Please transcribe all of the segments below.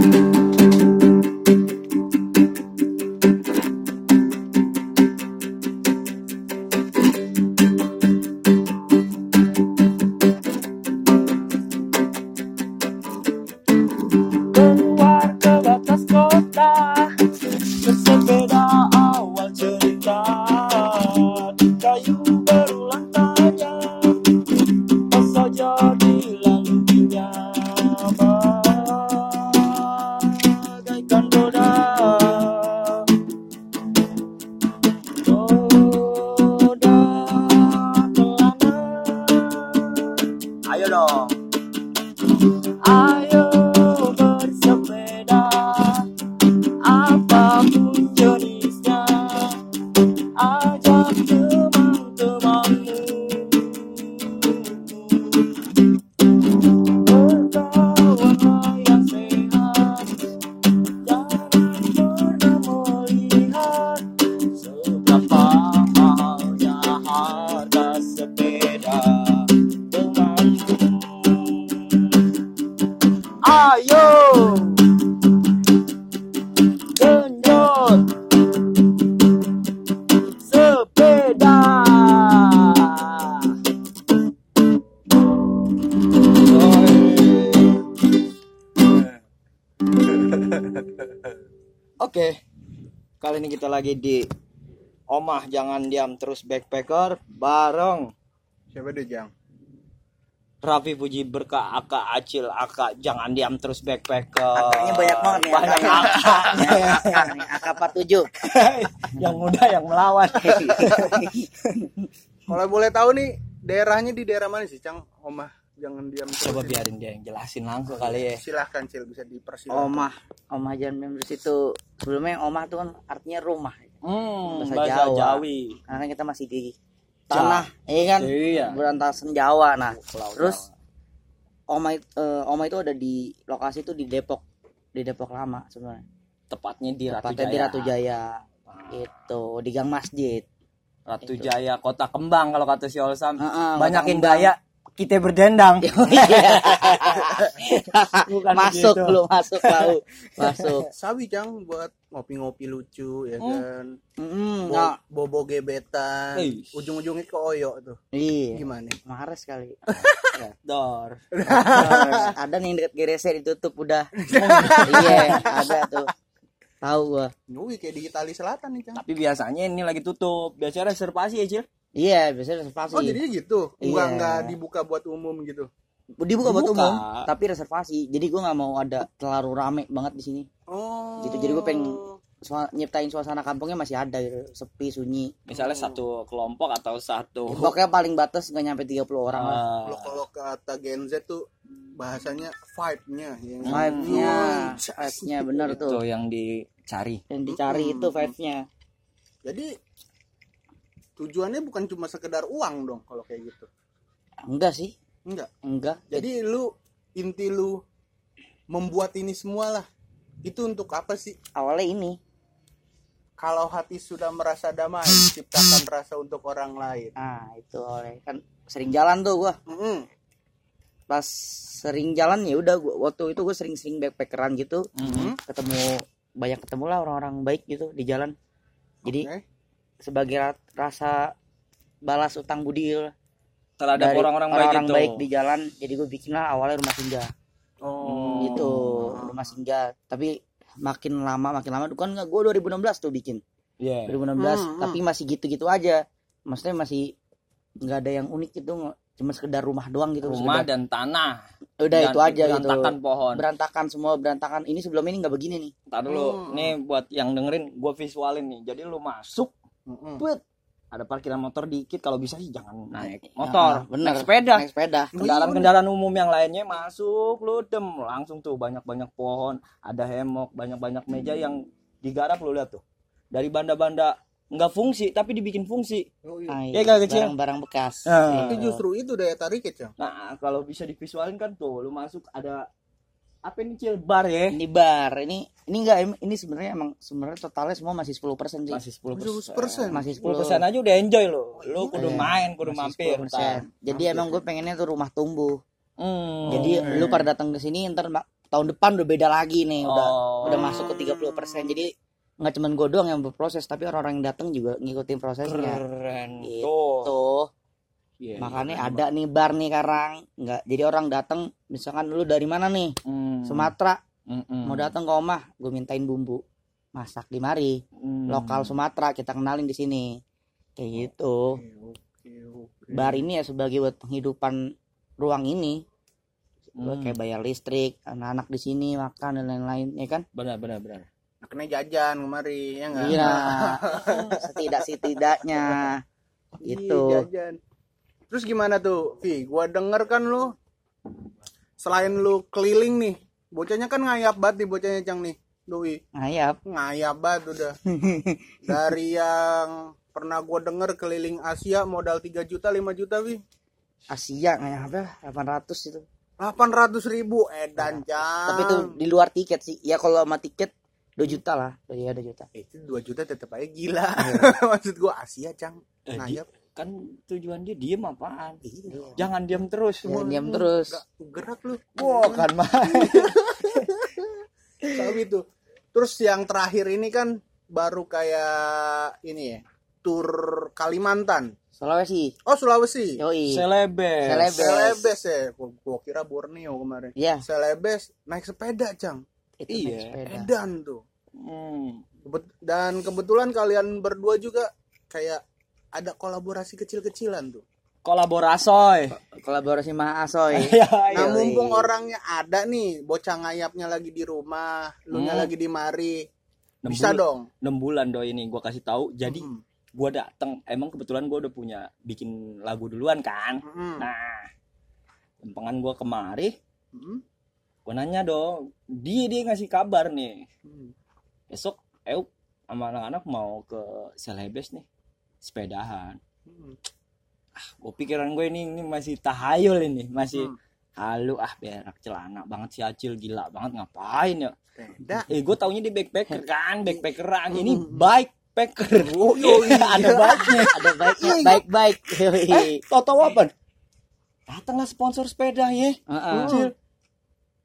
Keluar Omah Jangan Diam Terus Backpacker Bareng Siapa deh Jang? Raffi Puji Berkah Aka Acil Aka Jangan Diam Terus Backpacker Angkanya banyak banget nih. Banyak Angka nih, angka 47. yang muda yang melawan Kalau boleh tahu nih daerahnya di daerah mana sih Cang? Omah jangan diam terus. coba biarin dia yang jelasin langsung kali ya Silahkan Cil bisa dipersilakan. Omah, Omah Jan Members itu sebelumnya Omah itu kan artinya rumah. Hmm, Bahasa bahasa, Jawa. Jawi Karena kan kita masih di tanah, iya kan? iya Berantasan Jawa. Nah, Pulau terus Jawa. Omah it- eh, Omah itu ada di lokasi itu di Depok, di Depok lama sebenarnya. tepatnya di Ratu Tepatnya Jaya di Ratu Jaya. Itu di Gang Masjid. Ratu Jaya Kota Kembang kalau kata si Olsam Heeh, banyakin Kota Kembang. gaya kita berdendang Bukan masuk begitu. belum masuk tahu. Masuk. Sabi Cang buat ngopi-ngopi lucu ya Hmm. kan. Mm, Bo- nggak. bobo gebetan. Eish. Ujung-ujungnya ke Oyo tuh. Iya. Gimana? Marah sekali. dor Terus ada nih deket GRC ditutup udah. iya, ada tuh. Tahu gua. Wih kayak di Itali Selatan nih Cang. tapi biasanya ini lagi tutup biasanya reservasi ya Cil Iya, biasanya reservasi. Oh jadinya gitu. Enggak Iya. enggak dibuka buat umum gitu. Dibuka buat Dibuka. umum, tapi reservasi. Jadi gua nggak mau ada terlalu rame banget di sini. Oh. Gitu, jadi gua pengen Sua- nyiptain suasana kampungnya masih ada gitu, sepi sunyi. misalnya satu kelompok atau satu Pokoknya paling batas nggak nyampe 30 orang lah. Ah, Kalau kalau kata Gen Z tuh bahasanya vibe-nya ya. Vibe-nya, Hmm. vibe-nya bener itu tuh. yang dicari Yang dicari Mm-mm. itu vibe-nya. Jadi tujuannya bukan cuma sekedar uang dong kalau kayak gitu. Enggak sih, Enggak. enggak. Jadi lu inti lu membuat ini semua lah. Itu untuk apa sih? awalnya ini Kalau hati sudah merasa damai, ciptakan rasa untuk orang lain. nah itu oleh kan sering jalan tuh gua Mm-mm. pas sering jalan ya udah gua waktu itu gua sering-sering backpackeran gitu Mhm. ketemu banyak ketemu lah orang-orang baik gitu di jalan jadi Oke. Sebagai ra- rasa balas utang budi lah terhadap dari orang-orang baik itu. baik di jalan jadi gue bikin lah awalnya rumah singgah. Oh. gitu rumah singgah. Tapi makin lama makin lama kan nggak gue 2016 tuh bikin. Iya. 2016 Hmm, hmm. tapi masih gitu-gitu aja. Maksudnya masih nggak ada yang unik gitu cuma sekedar rumah doang gitu rumah sekedar- dan tanah. Udah Dan itu aja gitu. berantakan pohon. Berantakan semua berantakan. Ini sebelum ini nggak begini nih. Ntar dulu, Hmm. nih buat yang dengerin, gue visualin nih. Jadi lu masuk, Mm-mm. put, ada parkiran motor dikit. Kalau bisa sih jangan naik motor, bener naik sepeda. naik sepeda Kendaraan-kendaraan umum yang lainnya masuk, lu dem langsung tuh banyak-banyak pohon, ada hemok, banyak-banyak meja yang digarap lu lihat tuh. Dari banda-banda nggak fungsi tapi dibikin fungsi. Oh, iya. Ya, gak kecil. barang-barang bekas Nah. Tapi justru itu daya tariknya, Cang. Nah, kalau bisa divisualin kan tuh, lu masuk ada apa ini cil bar ya? ini bar ini ini enggak ini sebenarnya emang sebenarnya totalnya semua masih 10% sih Masih 10 persen. masih 10 10% aja udah enjoy lo. Lu kudu Iya, main, kudu masih mampir. 10%. Jadi emang gue pengennya tuh rumah tumbuh. Hmm. Jadi lu pada datang ke sini ntar tahun depan udah beda lagi nih udah Oh. udah masuk ke 30% jadi nggak cuman gue doang yang berproses tapi orang-orang yang datang juga ngikutin prosesnya keren Gitu. tuh tuh Iya, makanya keren ada nih bar nih karang nggak jadi orang datang misalkan lu dari mana nih. Hmm. Sumatera Mm-mm. mau datang ke rumah gue mintain bumbu masak di mari Hmm. lokal Sumatera kita kenalin di sini kayak gitu Oke, oke, oke. bar ini ya sebagai buat penghidupan ruang ini buat Hmm. kayak bayar listrik anak-anak di sini makan dan lain-lain ya kan benar benar benar Makanya jajan kemari ya enggak? iya setidak setidaknya gitu Iya, jajan. Terus gimana tuh, Vi? Gua denger kan lu selain lu keliling nih, bocahnya kan ngayap banget nih bocahnya Cang nih. Doi, ngayap ngayap banget udah. Dari yang pernah gua denger keliling Asia modal 3 juta 5 juta, Vi. Asia ngayap apa 800 itu 800 ribu edan Cang. tapi itu di luar tiket sih ya kalau sama tiket 2 juta lah iya 2 juta Eh, itu 2 juta tetap aja gila. Iya. Maksud gua Asia, Cang. Eh, Ngayap. Kan tujuan dia diem apaan Iya. jangan diam terus Ya, diam terus Nggak gerak lu. Wah, kan main Soal itu. Terus yang terakhir ini kan baru kayak ini ya, tur Kalimantan. Sulawesi Oh, Sulawesi. yoi selebes Selebes. Selebes ya. Gua, gua kira Borneo kemarin. ya Selebes naik sepeda, Cang. itu Iya. Edan tuh. Hmm. Dan kebetulan kalian berdua juga kayak ada kolaborasi kecil-kecilan tuh. kolaborasoy kolaborasi Maha Asoy Iya, Nah, Yoi. mumpung orangnya ada nih, bocah ngayapnya lagi di rumah, lu nya Hmm. lagi di mari. Bisa bulan- dong. enam bulan do ini gua kasih tahu jadi Hmm. gua datang emang kebetulan gua udah punya bikin lagu duluan kan Hmm. nah lempengan gua kemari Hmm. gua nanya dong dia dia ngasih kabar nih Hmm. besok euk sama anak-anak mau ke Selebes nih sepedahan. Hmm. gue pikiran gue ini, ini masih tahayul ini masih Hmm. halu. Ah berak celana banget si Acil gila banget ngapain ya? Sepeda. eh gue taunya dia backpacker kan backpackeran. Ini Hmm. bikepacker. Oh, iya, ada baiknya ada baiknya baik baik yoi. Tau tau apa? Datanglah sponsor sepeda ya Heeh. Cil.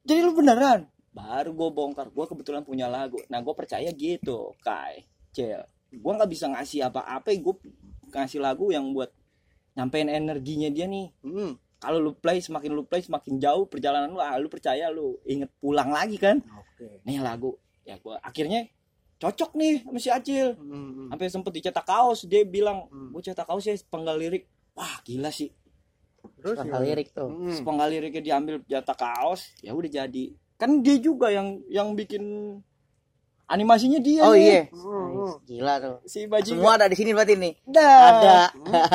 jadi lu beneran? Baru gue bongkar. Gue kebetulan punya lagu. Nah gue percaya gitu kai cel gue nggak bisa ngasih apa-apa gue ngasih lagu yang buat nyampein energinya dia nih Hmm. kalau lu play semakin lu play semakin jauh perjalanan lu ah, lu percaya lu inget pulang lagi kan Oke. nih lagu ya gua akhirnya cocok nih sama si Acil Hmm. sampai sempet dicetak kaos dia bilang Hmm. gue cetak kaos ya sepenggal lirik wah gila sih Terus gimana? lirik tuh Hmm. sepenggal liriknya diambil cetak kaos ya udah jadi kan dia juga yang yang bikin animasinya dia oh nih. iya. Hmm. gila tuh. Si baju semua ada di sini berarti nih? Ada. Ada.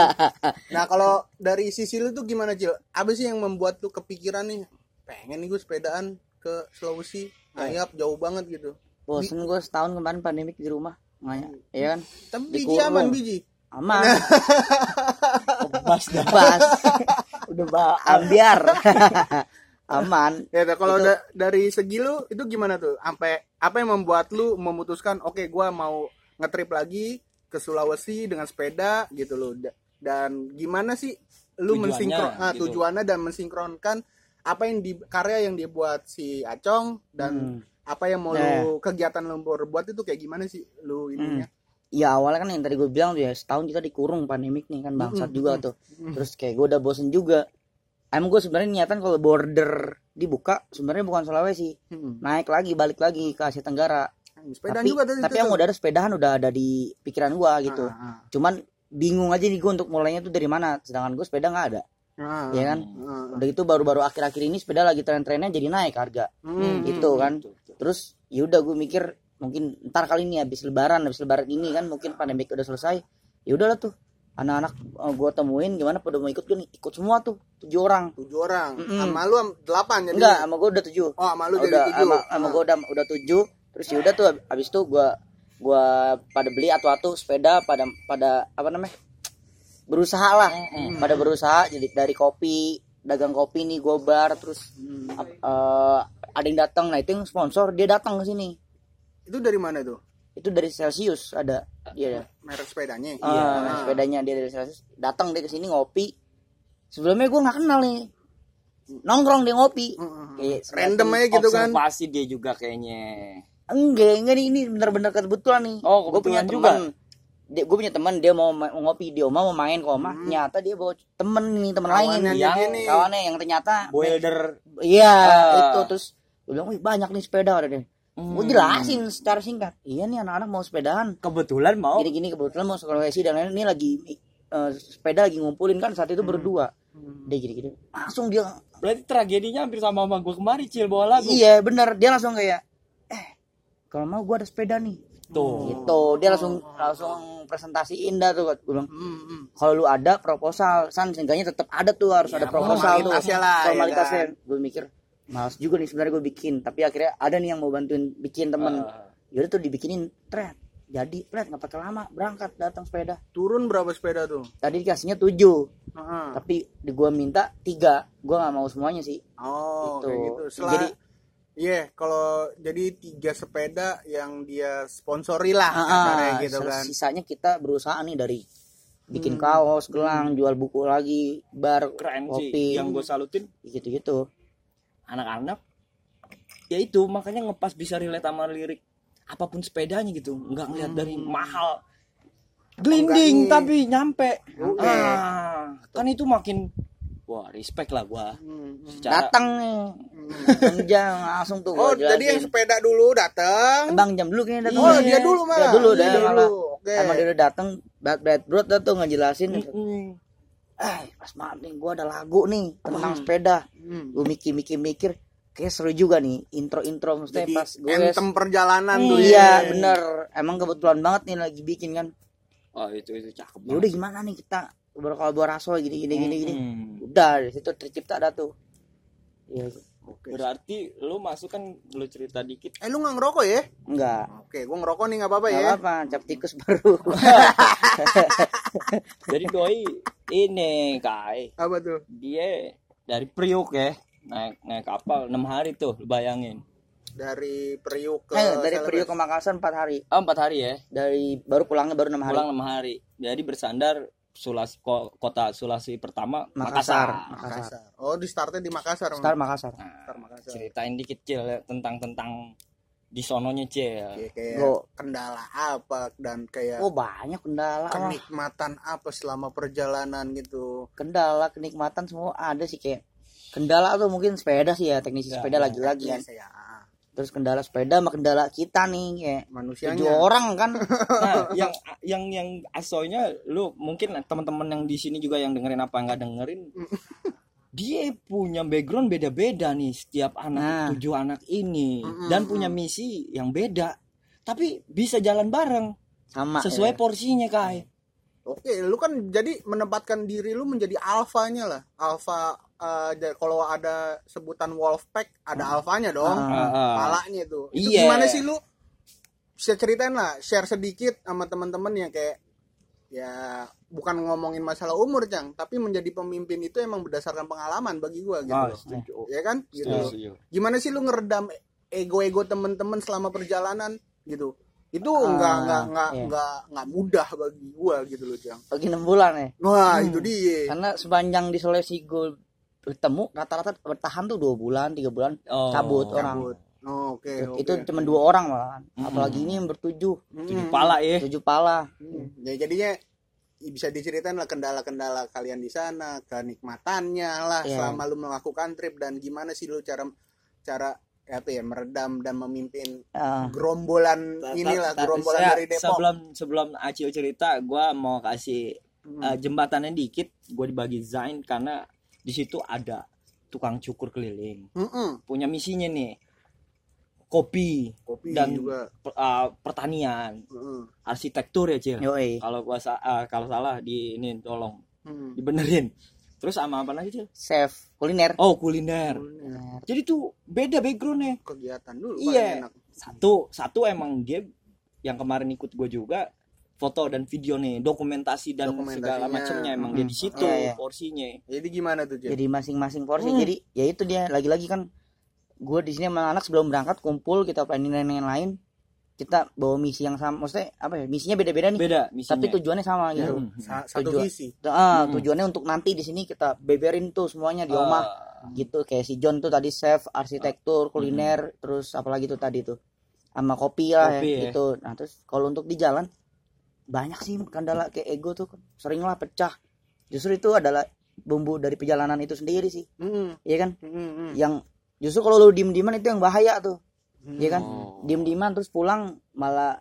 Nah kalau dari sisi lu tuh gimana Cil? Apa sih yang membuat lu kepikiran nih? Pengen nih gue sepedaan ke Sulawesi. Ngayap jauh banget gitu. bosen gue setahun kemarin pandemik di rumah. Ngaya ya kan? Tapi biji Dikurung. aman biji. aman. Bebas dah. Bas udah ba ambiar aman Ya kalau Itu- da- dari segi lu itu gimana tuh? Sampai apa yang membuat lu memutuskan oke gua mau ngetrip lagi ke Sulawesi dengan sepeda gitu loh. Da- Dan gimana sih lu mensinkron ah, gitu. tujuannya dan mensinkronkan apa yang di karya yang dibuat si Acong dan Hmm. apa yang mau Nah. lu kegiatan lu buat itu kayak gimana sih lu ininya? ya awalnya kan yang tadi gue bilang tuh ya setahun kita dikurung pandemik nih kan bangsat Mm-mm, juga mm-mm, tuh mm. terus kayak gue udah bosen juga emang gue sebenarnya niatan kalau border dibuka sebenarnya bukan Sulawesi. Hmm. naik lagi balik lagi ke Asia Tenggara. Sepedaan tapi juga tadi tapi yang udah ada sepedahan udah ada di pikiran gue gitu. Ah, ah, cuman bingung aja nih gue untuk mulainya tuh dari mana. Sedangkan gue sepeda nggak ada. Ah. ya kan? Ah, ah. udah itu baru-baru akhir-akhir ini sepeda lagi tren-trennya jadi naik harga. Hmm, Itu hmm, kan. terus ya udah gue mikir mungkin ntar kali ini habis lebaran habis lebaran ini kan mungkin pandemik udah selesai ya udahlah tuh anak-anak gue temuin gimana pada mau ikut? Gue nih ikut semua tuh tujuh orang. Tujuh orang? Mm-mm. sama lu delapan jadi enggak sama gue udah tujuh. Oh sama lu udah jadi tujuh. sama, sama gue udah udah tujuh. Terus ya udah tuh habis itu gue gua pada beli atu-atu sepeda pada pada apa namanya? Berusaha lah. Pada berusaha jadi dari kopi dagang kopi nih gobar terus Hmm. ap- eh, ada yang datang. Nah itu yang sponsor dia datang ke sini. Itu dari mana tuh itu dari Celsius ada dia. Merek sepedanya? Ah, nah, sepedanya dia dari Celsius. Datang dia ke sini ngopi. Sebelumnya gue nggak kenal nih. Nongkrong dia ngopi. Kayak Random aja gitu kan. Observasi dia juga kayaknya. enggak enggak nih. Ini bener-bener kebetulan nih. Oh, gue punya juga. teman dia gue punya teman dia mau ma- mau ngopi. Dia mau main kok mah ternyata dia bawa temen nih temen lain. Yang dia nih. kawannya yang ternyata Boulder iya Ah. itu. Terus gue bilang wih banyak nih sepeda ada deh gue Hmm. jelasin secara singkat. Iya nih anak-anak mau sepedahan kebetulan mau. Gini-gini kebetulan mau sekolah sih dan lain ini lagi eh, sepeda lagi ngumpulin kan saat itu berdua. Dia gini-gini. Langsung dia berarti tragedinya hampir sama sama gue kemarin cil bawa lagu. Iya bener. Dia langsung kayak eh kalau mau gue ada sepeda nih. Tuh. Gitu. Dia langsung langsung presentasiin dah tuh gue bilang Mm-mm. kalau lu ada proposal san seenggaknya tetap ada tuh harus Ya, ada proposal tuh. formalitasnya lah, ya formalitasnya. Kan? gue mikir males juga nih sebenarnya gue bikin tapi akhirnya ada nih yang mau bantuin bikin temen Ah. yaudah tuh dibikinin thread jadi thread nggak pakai lama berangkat datang sepeda Turun berapa sepeda tuh? tadi dikasihnya tujuh Heeh. tapi di gua minta tiga gua nggak mau semuanya sih Oh, Gitu. kayak gitu. Setelah Jadi- Iya, kalau jadi tiga sepeda yang dia sponsori lah Ah, ah, gitu kan. sisanya kita berusaha nih dari bikin Hmm. kaos gelang jual buku lagi bar keren kopi sih yang gue salutin gitu gitu anak-anak ya itu makanya ngepas bisa relate sama lirik apa pun sepedanya gitu nggak ngeliat dari mahal glinding tapi nyampe Oke. ah, kan itu makin wah respect lah gua Hmm, hmm. secara datang nih datang jam langsung tuh Oh, jelasin. jadi yang sepeda dulu datang. bang jam dulu kayaknya datang Oh, dia dulu malah. dia dulu Dia dah dulu. malah Oke. emang dia udah datang berat berat dah tuh ngejelasin Mm-mm. Eh pas banget nih gua ada lagu nih tentang Hmm. sepeda Hmm. gue mikir mikir mikir kayak seru juga nih intro intro maksudnya Jadi pas gue anthem perjalanan tuh. iya ya. bener emang kebetulan banget nih lagi bikin kan oh itu itu cakep ya udah gimana nih kita berkolaborasi gini gini gini gini Mm-mm. udah dari situ tercipta ada tuh ya Oke. berarti lu masuk kan lu cerita dikit Eh, lu nggak ngerokok ya? enggak Oke, gua ngerokok nih nggak apa-apa ya. apa cap tikus baru jadi doi ini kai Apa tuh? dia dari Priuk ya naik naik kapal enam hari tuh lu bayangin Dari Priuk ke eh, dari. Priok ke Makassar empat hari oh, empat hari ya dari baru pulangnya baru enam hari pulang enam hari jadi bersandar Sulasi ko- kota Sulasi pertama Makassar Makassar, Makassar. Oh, di startnya di Makassar. Star Makassar Nah, Makassar, Makassar. ceritain dikit cil ya, tentang tentang di sononya cil Kayak, kayak kendala apa dan kayak oh banyak kendala kenikmatan apa selama perjalanan gitu. kendala kenikmatan semua ada sih kayak kendala tuh mungkin sepeda sih ya teknisi Ya, sepeda ya. lagi-lagi Iya, kan saya terus kendala sepeda sama kendala kita nih kayak manusianya. tujuh orang kan nah yang yang yang asoynya lu mungkin teman-teman yang di sini juga yang dengerin apa nggak dengerin dia punya background beda-beda nih setiap anak Nah. tujuh anak ini Mm-mm, dan punya misi yang beda tapi bisa jalan bareng sama sesuai ya. porsinya kai Oke, lu kan jadi menempatkan diri lu menjadi alfanya lah. Alfa eh, ja- kalau ada sebutan wolf pack ada alfanya dong. Ah. Palanya itu. Itu Iya. gimana sih lu? Bisa ceritain lah, share sedikit sama teman-teman yang kayak ya bukan ngomongin masalah umur, Cang, tapi menjadi pemimpin itu emang berdasarkan pengalaman bagi gua gitu. Ah, loh. setuju. Ya kan? Gitu. Setuju. Gimana sih lu ngeredam ego-ego teman-teman selama perjalanan gitu? Itu Ah, enggak enggak enggak iya. enggak enggak mudah bagi gua gitu loh, Cang. bagi enam bulan ya Wah, Hmm. itu dia. karena sepanjang di Sulawesi gue bertemu rata-rata bertahan tuh dua bulan tiga bulan Oh, cabut orang Cabut. Oh, Oke, oke. itu cuma dua orang malah Mm-mm. apalagi ini yang bertujuh tujuh Hmm. pala ya tujuh pala Hmm. Ya, jadinya bisa diceritain lah kendala-kendala kalian di sana, kenikmatannya lah Iya. selama lu melakukan trip dan gimana sih lu cara cara apa ya meredam dan memimpin Ah, gerombolan inilah Ta- ta- gerombolan saya- dari Depok. sebelum sebelum Acio cerita gua mau kasih Hmm. eh, jembatannya dikit gue dibagi Zain karena di situ ada tukang cukur keliling Mm-mm. punya misinya nih kopi Kopi Dan- juga. per- eh, pertanian Mm-mm. arsitektur ya cil kalau gua sa- eh, kalau salah di ini tolong Mm. dibenerin terus sama apa lagi cil chef kuliner oh kuliner Kuliner. jadi tuh beda backgroundnya kegiatan dulu Iya. satu satu emang dia yang kemarin ikut gue juga foto dan video nih dokumentasi dan segala macamnya emang dia di situ Iya, iya. porsinya Jadi gimana tuh, Jen? jadi masing-masing porsi Hmm. jadi ya itu dia lagi-lagi kan gue di sini sama anak sebelum berangkat kumpul kita planning yang lain kita bawa misi yang sama maksudnya apa ya misinya beda-beda nih beda misinya tapi tujuannya sama gitu Hmm. Sa- satu Tujuan. visi Ah, Hmm. tujuannya untuk nanti di sini kita beberin tuh semuanya di rumah Ah, gitu kayak si John tuh tadi chef Hmm. arsitektur kuliner terus apalagi tuh tadi tuh sama kopi lah Kopi, ya, ya. gitu nah terus kalau untuk di jalan banyak sih kendala kayak ego tuh sering lah pecah. Justru itu adalah bumbu dari perjalanan itu sendiri sih. Mm, iya kan? Mm, mm, yang justru kalau lu diem dieman itu yang bahaya tuh. Mm. iya kan? Oh. diem dieman terus pulang malah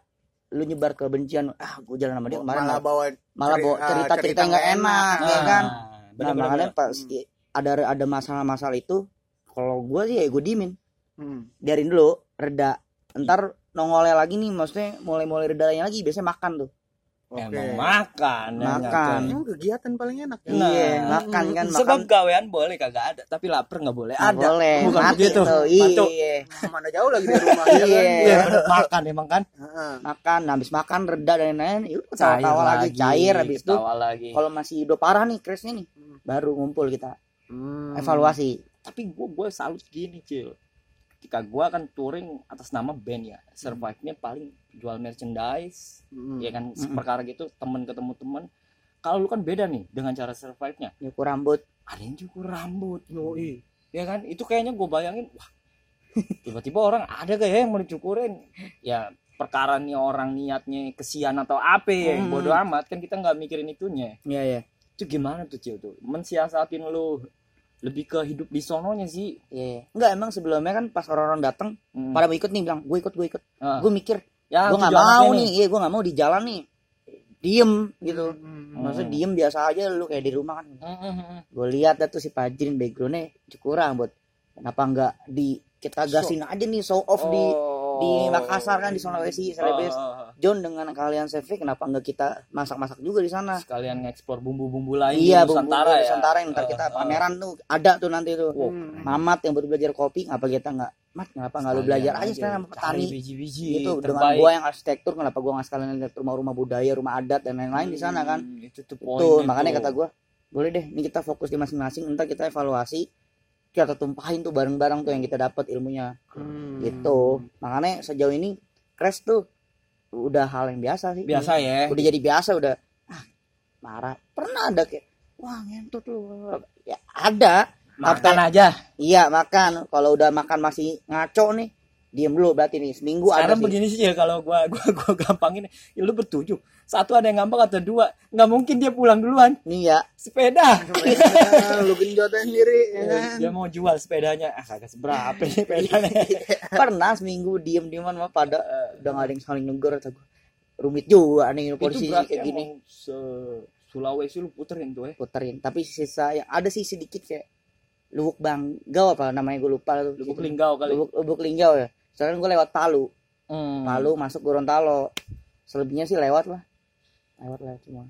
lu nyebar kebencian. Ah gue jalan sama dia kemarin. malah bawa malah bawa ah, cerita cerita nggak enak enak. ya kan? Bener, nah bener, makanya bener. pas ada ada masalah-masalah itu kalau gue sih ya gue diemin. Mm. biarin dulu reda. Ntar nongolnya lagi nih maksudnya mulai-mulai redanya lagi biasanya makan tuh Oke. emang makan Makan. Emang kegiatan paling enak ya? Nah, iya makan kan sebab makan. gawean boleh kagak ada. Tapi lapar nggak boleh ada. boleh. Bukan mati begitu. tuh iya. Mana jauh lagi dari rumah ya kan? Iya. Iya, makan emang kan? Heeh. makan nah, habis makan reda dan lain-lain yuk cair tawa lagi cair habis itu. ketawa lagi. Kalau masih udah parah nih crashnya nih baru ngumpul kita. Hmm. evaluasi. Tapi gue gue salut gini cil ketika gue kan touring atas nama band ya. Survive nya paling jual merchandise Mm. ya kan Mm-mm. perkara gitu temen ketemu temen. Kalau lu kan beda nih dengan cara survive nya nyukur rambut. Ada yang cukur rambut. Yoi. ya kan? Itu kayaknya gue bayangin wah tiba-tiba orang ada gak ya yang mau dicukurin? Ya perkara nih orang niatnya kesian atau apa ya Hmm. bodoh amat kan kita nggak mikirin itunya. Iya iya. Itu gimana tuh cil tuh? Mensiasatin lu lebih ke hidup di sononya sih iya iya. enggak emang sebelumnya kan pas orang-orang datang Hmm. pada mau ikut nih bilang gue ikut gue ikut Ah. gue mikir ya gue nggak mau nih iya gue nggak mau di jalan nih diem gitu Hmm. maksudnya diem biasa aja lu kayak di rumah kan Hmm, hmm, hmm. gue lihat dah tuh si Pajrin backgroundnya cukur rambut kenapa nggak di kita gasin aja nih show off di di Makassar kan di Sulawesi Celebes. Oh, oh, oh. John dengan kalian CV kenapa nggak kita masak-masak juga di sana? Sekalian ngekspor bumbu-bumbu lain iya di bumbu Nusantara ya? Nusantara yang ntar kita Oh, oh. pameran tuh ada tuh nanti tuh. Wow. Hmm. Mamat yang baru belajar kopi ngapa kita nggak? Mat kenapa nggak lu belajar aja sekarang sama petani? Biji-biji itu dengan gua yang arsitektur kenapa gua nggak sekalian lihat rumah-rumah budaya rumah adat dan lain-lain di sana kan? Hmm, itu tuh tuh makanya kata gua boleh deh ini kita fokus di masing-masing ntar kita evaluasi kita tumpahin tuh bareng-bareng tuh yang kita dapat ilmunya. Hmm. gitu. Makanya sejauh ini crash tuh udah hal yang biasa sih. Biasa ya. Udah jadi biasa udah ah, marah. Pernah ada kayak wah ngentut lu. Ya ada. Makan aja. Iya makan. Kalau udah makan masih ngaco nih diem dulu berarti nih seminggu ada sekarang sih. begini sih ya kalau gua gua gua gampangin ya lu bertujuh satu ada yang gampang atau dua nggak mungkin dia pulang duluan. Nih ya sepeda. Nah, lu genjot aja sendiri ya kan? dia mau jual sepedanya. Ah kagak seberapa nih sepedanya. Pernah seminggu diem dieman mah pada eh, udah gak ada yang saling negur kata gua rumit juga nih polisi kayak gini. emang se Sulawesi lu puterin tuh ya puterin tapi sisa yang ada sih sedikit kayak lubuk banggau apa namanya gue lupa tuh. Lubuk linggau kali. Lubuk, lubuk linggau ya. Soalnya gue lewat Palu Hmm. Palu masuk Gorontalo. Selebihnya sih lewat lah lewat lah semua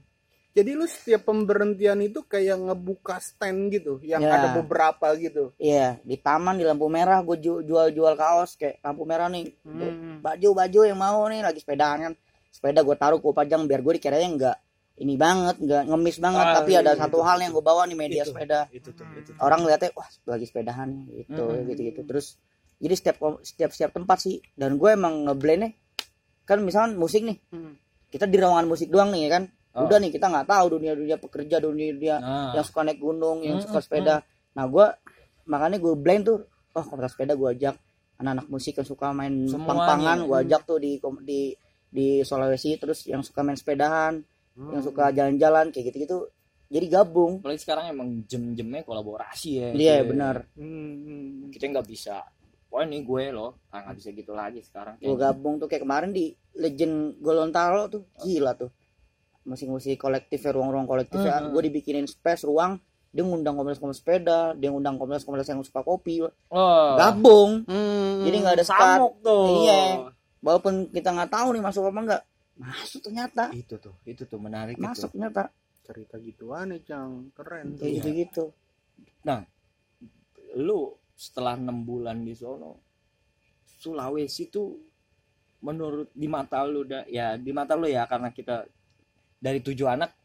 Jadi lu setiap pemberhentian itu kayak ngebuka stand gitu, yang Ya. ada beberapa gitu. iya di taman di lampu merah gue jual jual kaos kayak lampu merah nih Hmm. baju baju yang mau nih lagi sepedaan kan sepeda gue taruh gue pajang biar gue dikiranya enggak ini banget enggak ngemis banget Ah, tapi ada iya, satu hal yang gue bawa nih media Itu. sepeda itu tuh itu tuh. orang lihatnya wah lagi sepedahan gitu Mm-mm. gitu gitu terus jadi setiap setiap setiap tempat sih dan gue emang ngeblendnya kan misalnya musik nih Hmm. Kita di ruangan musik doang nih ya kan? Oh. udah nih kita nggak tahu dunia dunia pekerja dunia dunia Nah. yang suka naik gunung yang Mm-mm, suka sepeda. nah gue makanya gue blend tuh. Oh komunitas sepeda gue ajak. Anak-anak musik yang suka main pang-pangan gue ajak tuh di di di Sulawesi. Terus yang suka main sepedahan yang suka jalan-jalan kayak gitu-gitu. Jadi gabung. Apalagi sekarang emang jem-jemnya kolaborasi ya. Iya Kayak benar Hmm. kita nggak bisa wah ini gue loh ah, nggak bisa gitu lagi sekarang gue gabung tuh kayak kemarin di Legend Golontalo tuh gila tuh musik-musik kolektif ya ruang-ruang kolektif ya Mhm. gue dibikinin space ruang dia ngundang komunitas-komunitas sepeda dia ngundang komunitas-komunitas yang suka kopi oh gabung Hmm. jadi nggak ada sekat samuk tuh Iya. walaupun kita nggak tahu nih masuk apa enggak masuk ternyata itu tuh itu tuh menarik masuk itu ternyata cerita gituan nih, Cang. Keren tuh. kayak Iya. gitu-gitu lu setelah enam bulan di sono Sulawesi tuh menurut di mata lu dah ya di mata lu ya karena kita dari tujuh anak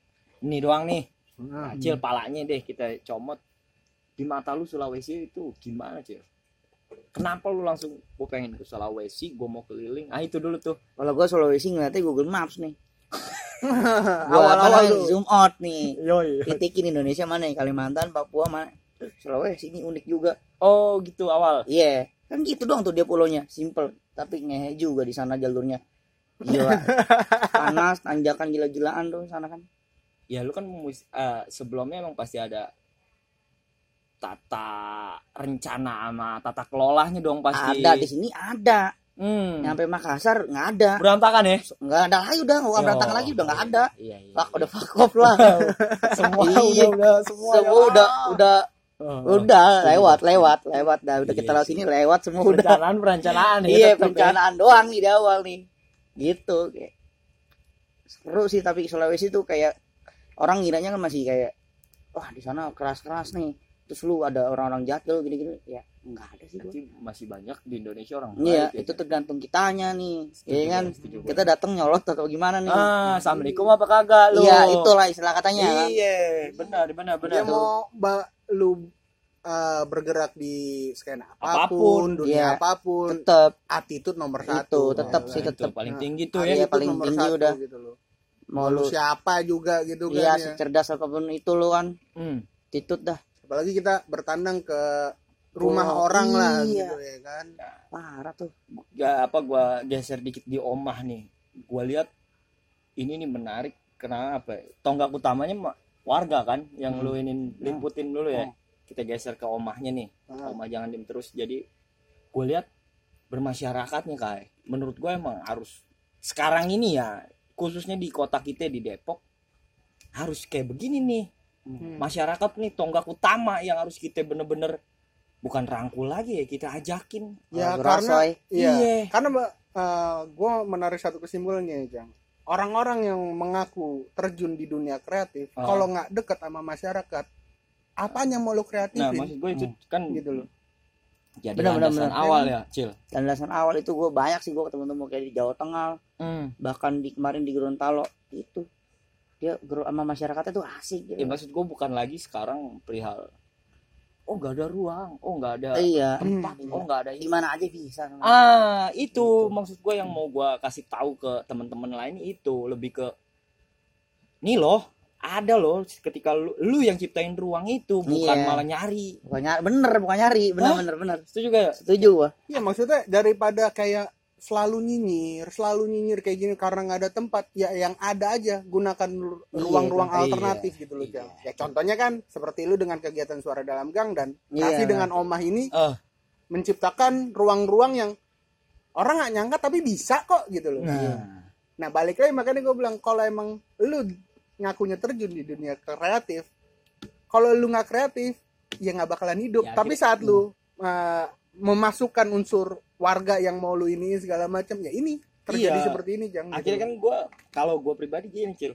ini doang nih Nah, Cil palanya deh kita comot di mata lu Sulawesi itu gimana Cil kenapa lu langsung gue pengen ke Sulawesi gue mau keliling ah itu dulu tuh Kalau gua Sulawesi ngeliatnya Google Maps nih. Awal-awal zoom out nih. Yoi. Titikin Indonesia mana nih? Kalimantan, Papua mana? Sulawesi ini unik juga. oh gitu awal Iya, kan gitu doang tuh dia pulaunya, simple. Tapi ngehe juga di sana jalurnya. Gila. Panas, tanjakan gila-gilaan tuh sana kan. ya lu kan eh, sebelumnya emang pasti ada tata rencana sama tata kelolanya dong pasti Ada di sini ada. hmm. Nyampe Makassar nggak ada. berantakan ya Nggak ada lagi udah, nggak berantakan lagi udah nggak ada. iya, iya, Lah iya. udah fuck off lah. semua Iya. udah udah semua Semua udah udah Oh, udah lewat lewat lewat dah udah kita Iya lewat sini lewat semua udah. perencanaan perencanaan ya, Iya ya. perencanaan doang nih di awal nih. Gitu kayak seru sih tapi Sulawesi tuh kayak orang ngiranya kan masih kayak wah di sana keras-keras nih. Terus lu ada orang-orang jahat lu gini-gini ya enggak ada sih gua. Nanti masih banyak di Indonesia orang Iya, baik ya. itu tergantung kitanya nih. Setuju, Iya kan? setuju. Kita datang nyolot atau gimana nih? ah assalamualaikum apa kagak lu Iya, itulah istilah katanya kan. iya benar benar benar dia mau ba- lu uh, bergerak di skena apa pun, Apa pun, dunia iya. apa pun Tetap attitude nomor Itu, satu tetap Ya sih, kan? Itu tetap. paling tinggi tuh ya iya, Attitude paling nomor tinggi satu udah. gitu loh. mau lu lu siapa juga gitu kan iya ya. secerdas apa pun itu lu kan. Hmm. Titut dah. Apalagi kita bertandang ke rumah Oh, orang lah iya. gitu ya kan. Parah tuh. ya apa gua geser dikit di omah nih. Gua lihat ini nih menarik. Kenapa tonggak utamanya ma- warga kan yang Hmm. lu ini liputin dulu ya. Hmm. kita geser ke omahnya nih. Ah. omah jangan diem terus. Jadi gue lihat bermasyarakatnya kayak menurut gue emang harus sekarang ini ya khususnya di kota kita di Depok harus kayak begini nih Hmm. masyarakat nih tonggak utama yang harus kita bener-bener bukan rangkul lagi ya kita ajakin ya Kalau karena iya Iya. karena gue menarik satu kesimpulannya Jang orang-orang yang mengaku terjun di dunia kreatif Ah. kalau nggak deket sama masyarakat apanya mau lu nah kreatifin maksud gue itu kan gitu loh jadi Benar, landasan benar. awal ya cil Dan landasan awal itu gue banyak sih gue ketemu-temu kayak di Jawa Tengah, hmm. bahkan di kemarin di Gorontalo itu dia gero- sama masyarakatnya tuh asik ya gitu. maksud gue bukan lagi sekarang perihal oh nggak ada ruang oh nggak ada iya. tempat Hmm. oh nggak ada Di mana aja bisa. Ah, itu Gitu. maksud gue yang mau gue kasih tahu ke teman-teman lain itu lebih ke nih loh ada loh ketika lu, lu yang ciptain ruang itu bukan Iya. malah nyari Bukan nyari, bener bukan nyari, bener Hah? bener bener. itu juga Setuju gua. Iya maksudnya daripada kayak selalu nyinyir, selalu nyinyir kayak gini karena nggak ada tempat, ya yang ada aja gunakan ru- Iya, ruang-ruang iya. alternatif gitu loh, Jang. Ya contohnya kan seperti lu dengan kegiatan suara dalam gang dan Iya. kasih dengan omah ini Ah. menciptakan ruang-ruang yang orang nggak nyangka tapi bisa kok gitu loh. nah Nah balik lagi makanya gue bilang kalau emang lu ngakunya terjun di dunia kreatif, kalau lu nggak kreatif ya nggak bakalan hidup. Ya, Tapi saat lu uh, memasukkan unsur warga yang mau lu ini segala macam ya ini terjadi Iya. seperti ini jangan. akhirnya kan gue kalau gue pribadi gini cil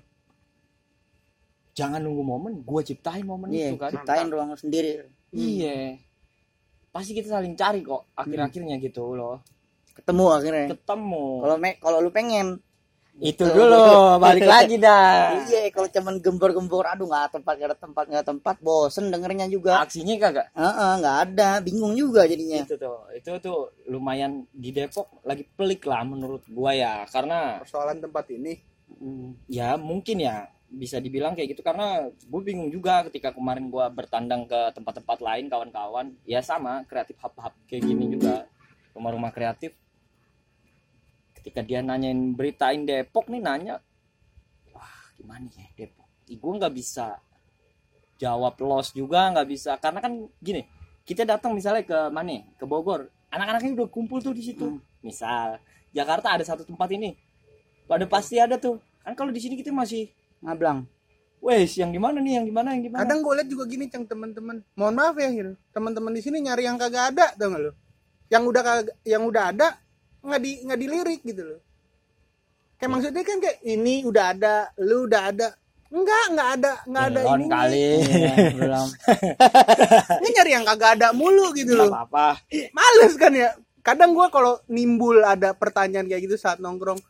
jangan nunggu momen gue ciptain momen Iya, itu kan ciptain ruang lu sendiri. iya pasti kita saling cari kok akhir-akhirnya gitu loh Ketemu akhirnya. ketemu Kalau me kalau lu pengen. Itu dulu balik lagi dah Iya, kalau cuman gembor-gembor, aduh nggak tempat nggak ada tempat nggak tempat, bosen dengernya juga. aksinya kagak Heeh, nggak ada, bingung juga jadinya. itu tuh itu tuh lumayan di Depok lagi pelik lah menurut gua ya karena persoalan tempat ini. Hmm. ya mungkin ya bisa dibilang kayak gitu karena gue bingung juga ketika kemarin gua bertandang ke tempat-tempat lain kawan-kawan ya sama kreatif hub-hub kayak gini juga rumah-rumah kreatif ketika dia nanyain beritain Depok nih nanya wah gimana ya Depok gue nggak bisa jawab los juga nggak bisa karena kan gini kita datang misalnya ke mana ke Bogor anak-anaknya udah kumpul tuh di situ Hmm. misal Jakarta ada satu tempat ini pada pasti ada tuh kan kalau di sini kita masih Ngablang. wes yang di mana nih yang di mana yang di mana Kadang gue lihat juga gini cang teman-teman. Mohon maaf ya gitu. Teman-teman di sini nyari yang kagak ada, tau gak lu? Yang udah kagak, yang udah ada nggak di nggak dilirik gitu loh. Kayak maksudnya kan kayak ini udah ada, lu udah ada. Enggak, enggak ada, enggak ada ini. kali belum. Ini nyari yang kagak ada mulu gitu loh. apa-apa Males kan ya. Kadang gua kalau nimbul ada pertanyaan kayak gitu saat nongkrong,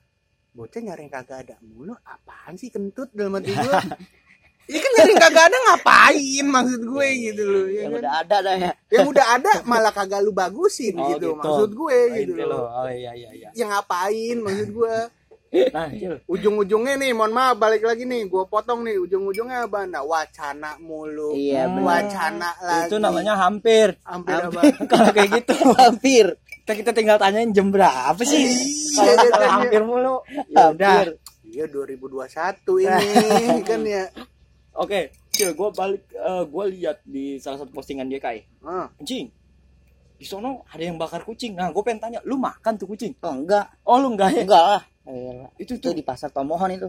bocah nyari yang kagak ada mulu, apaan sih kentut dalam hati gua? Iya kan nyari yang kagak ada ngapain maksud gue gitu loh. Ya yang kan? udah ada dah ya Yang udah ada malah kagak lu bagusin Oh, gitu. gitu. Maksud gue gitu Inti loh. lo. Oh iya iya iya. Yang ngapain maksud gue. Nah. Ujung-ujungnya nih, mohon maaf balik lagi nih, gue potong nih. Ujung-ujungnya apa? Nah, wacana mulu. Iya, Hmm. benar. Wacana lagi. itu namanya hampir. hampir apa? Kalau kayak gitu, hampir kita, kita tinggal tanyain jam berapa sih? Iya, Kalau iya, iya. hampir mulu. Ya udah. hampir Iya 2021 ini kan ya. Oke, Cil, gue balik, gue lihat di salah satu postingan dia kai. Ah, Anjing, di sono ada yang bakar kucing. Nah, gue pengen tanya, lu makan tuh kucing? oh enggak Oh, lu enggak ya? enggak lah Elah. Itu itu tuh. di pasar Tomohon itu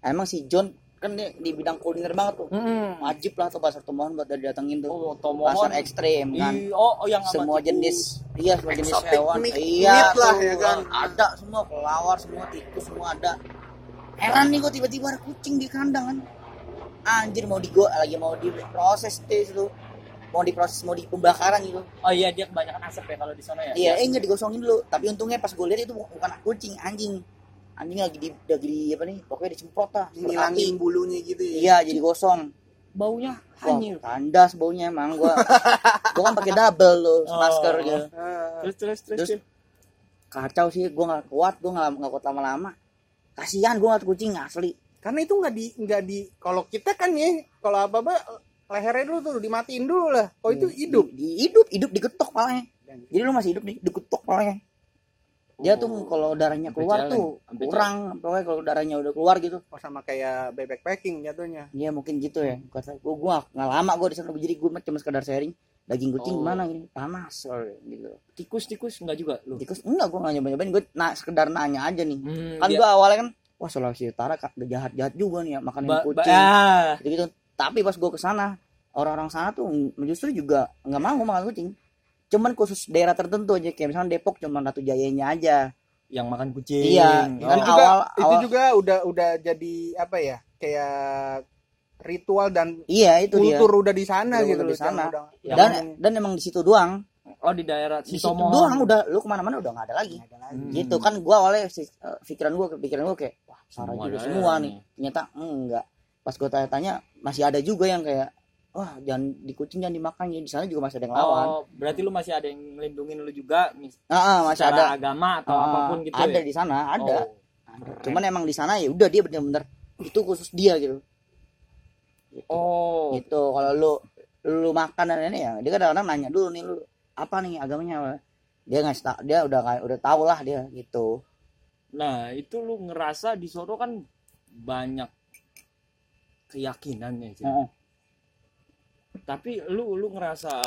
emang si John kan dia di bidang kuliner banget tuh Hmm. wajib lah tuh pasar Tomohon buat didatengin tuh Oh, Tomohon. pasar ekstrim kan oh, oh, yang semua jenis iya semua jenis Exotic hewan meat- iya meat lah, tuh, ya kan? ada semua kelawar semua tikus semua ada heran nih gua tiba-tiba ada kucing di kandang kan anjir mau digo lagi mau diproses deh itu mau diproses mau di pembakaran gitu Oh iya, dia kebanyakan asap ya kalau di sana ya? iya eh nggak digosongin dulu tapi untungnya pas gue lihat itu bukan kucing anjing anjing lagi di lagi di apa nih pokoknya dicemprot lah ngilangin bulunya gitu ya. iya jadi gosong Baunya Wah, hanyir. tandas baunya emang gua. gua kan pakai double loh Oh. masker gitu. Terus, terus, terus, Terus. Kacau sih, gua nggak kuat, gua nggak nggak kuat lama-lama. Kasihan gua ngeliat kucing asli. Karena itu nggak di nggak di kalau kita kan ya kalau apa apa lehernya dulu tuh dimatiin dulu lah. Oh itu hidup. Di, di- hidup, hidup digetok palanya. Jadi lu masih hidup nih, digetok palanya. Dia tuh kalau darahnya keluar jalan, tuh kurang, pokoknya kalau darahnya udah keluar gitu. Oh sama kayak bebek packing jatuhnya. Iya mungkin gitu ya. Kata gua, gua nggak lama gua di sana jadi gua cuma sekedar sharing. Daging kucing Oh. gimana ini? Panas gitu. Tikus-tikus enggak juga lu? Tikus enggak gua nggak nyobain, gua nah, sekedar nanya aja nih. Hmm, kan dia- gua awalnya kan wah Sulawesi Utara jahat jahat juga nih ya makan Ba- ba- kucing ah. gitu gitu tapi pas gua ke sana orang-orang sana tuh justru juga nggak mau makan kucing cuman khusus daerah tertentu aja kayak misalnya Depok cuman Ratu Jayanya aja yang makan kucing. Iya, Oh. kan itu juga awal- itu awal- juga udah udah jadi apa ya kayak ritual dan iya itu dia kultur udah di sana Udah- gitu di sana. udah- dan dan emang di situ doang Oh di daerah di situ doang udah lu ke mana-mana udah nggak ada lagi Hmm. gitu kan gua awalnya si- eh, pikiran gua pikiran gua kayak parah Semua juga ada. semua ya, nih. Ternyata enggak. Pas gua tanya-tanya masih ada juga yang kayak wah jangan di kucing jangan dimakan. Ya di sana juga masih ada yang lawan. Oh, berarti lu masih ada yang ngelindungin lu juga mis- Ah, ah, masih ada. agama atau Ah, apa pun gitu ada ya? di sana ada. Oh. Ada. cuman emang di sana ya udah dia bener-bener itu khusus dia gitu. Oh. gitu. Kalau lu lu makan dan ini ya dia kadang-kadang nanya dulu nih lu apa nih agamanya? Apa?" dia tau dia udah nggak- udah tahu lah dia gitu Nah, itu lu ngerasa di sono kan banyak keyakinannya sih. Heeh. Tapi lu lu ngerasa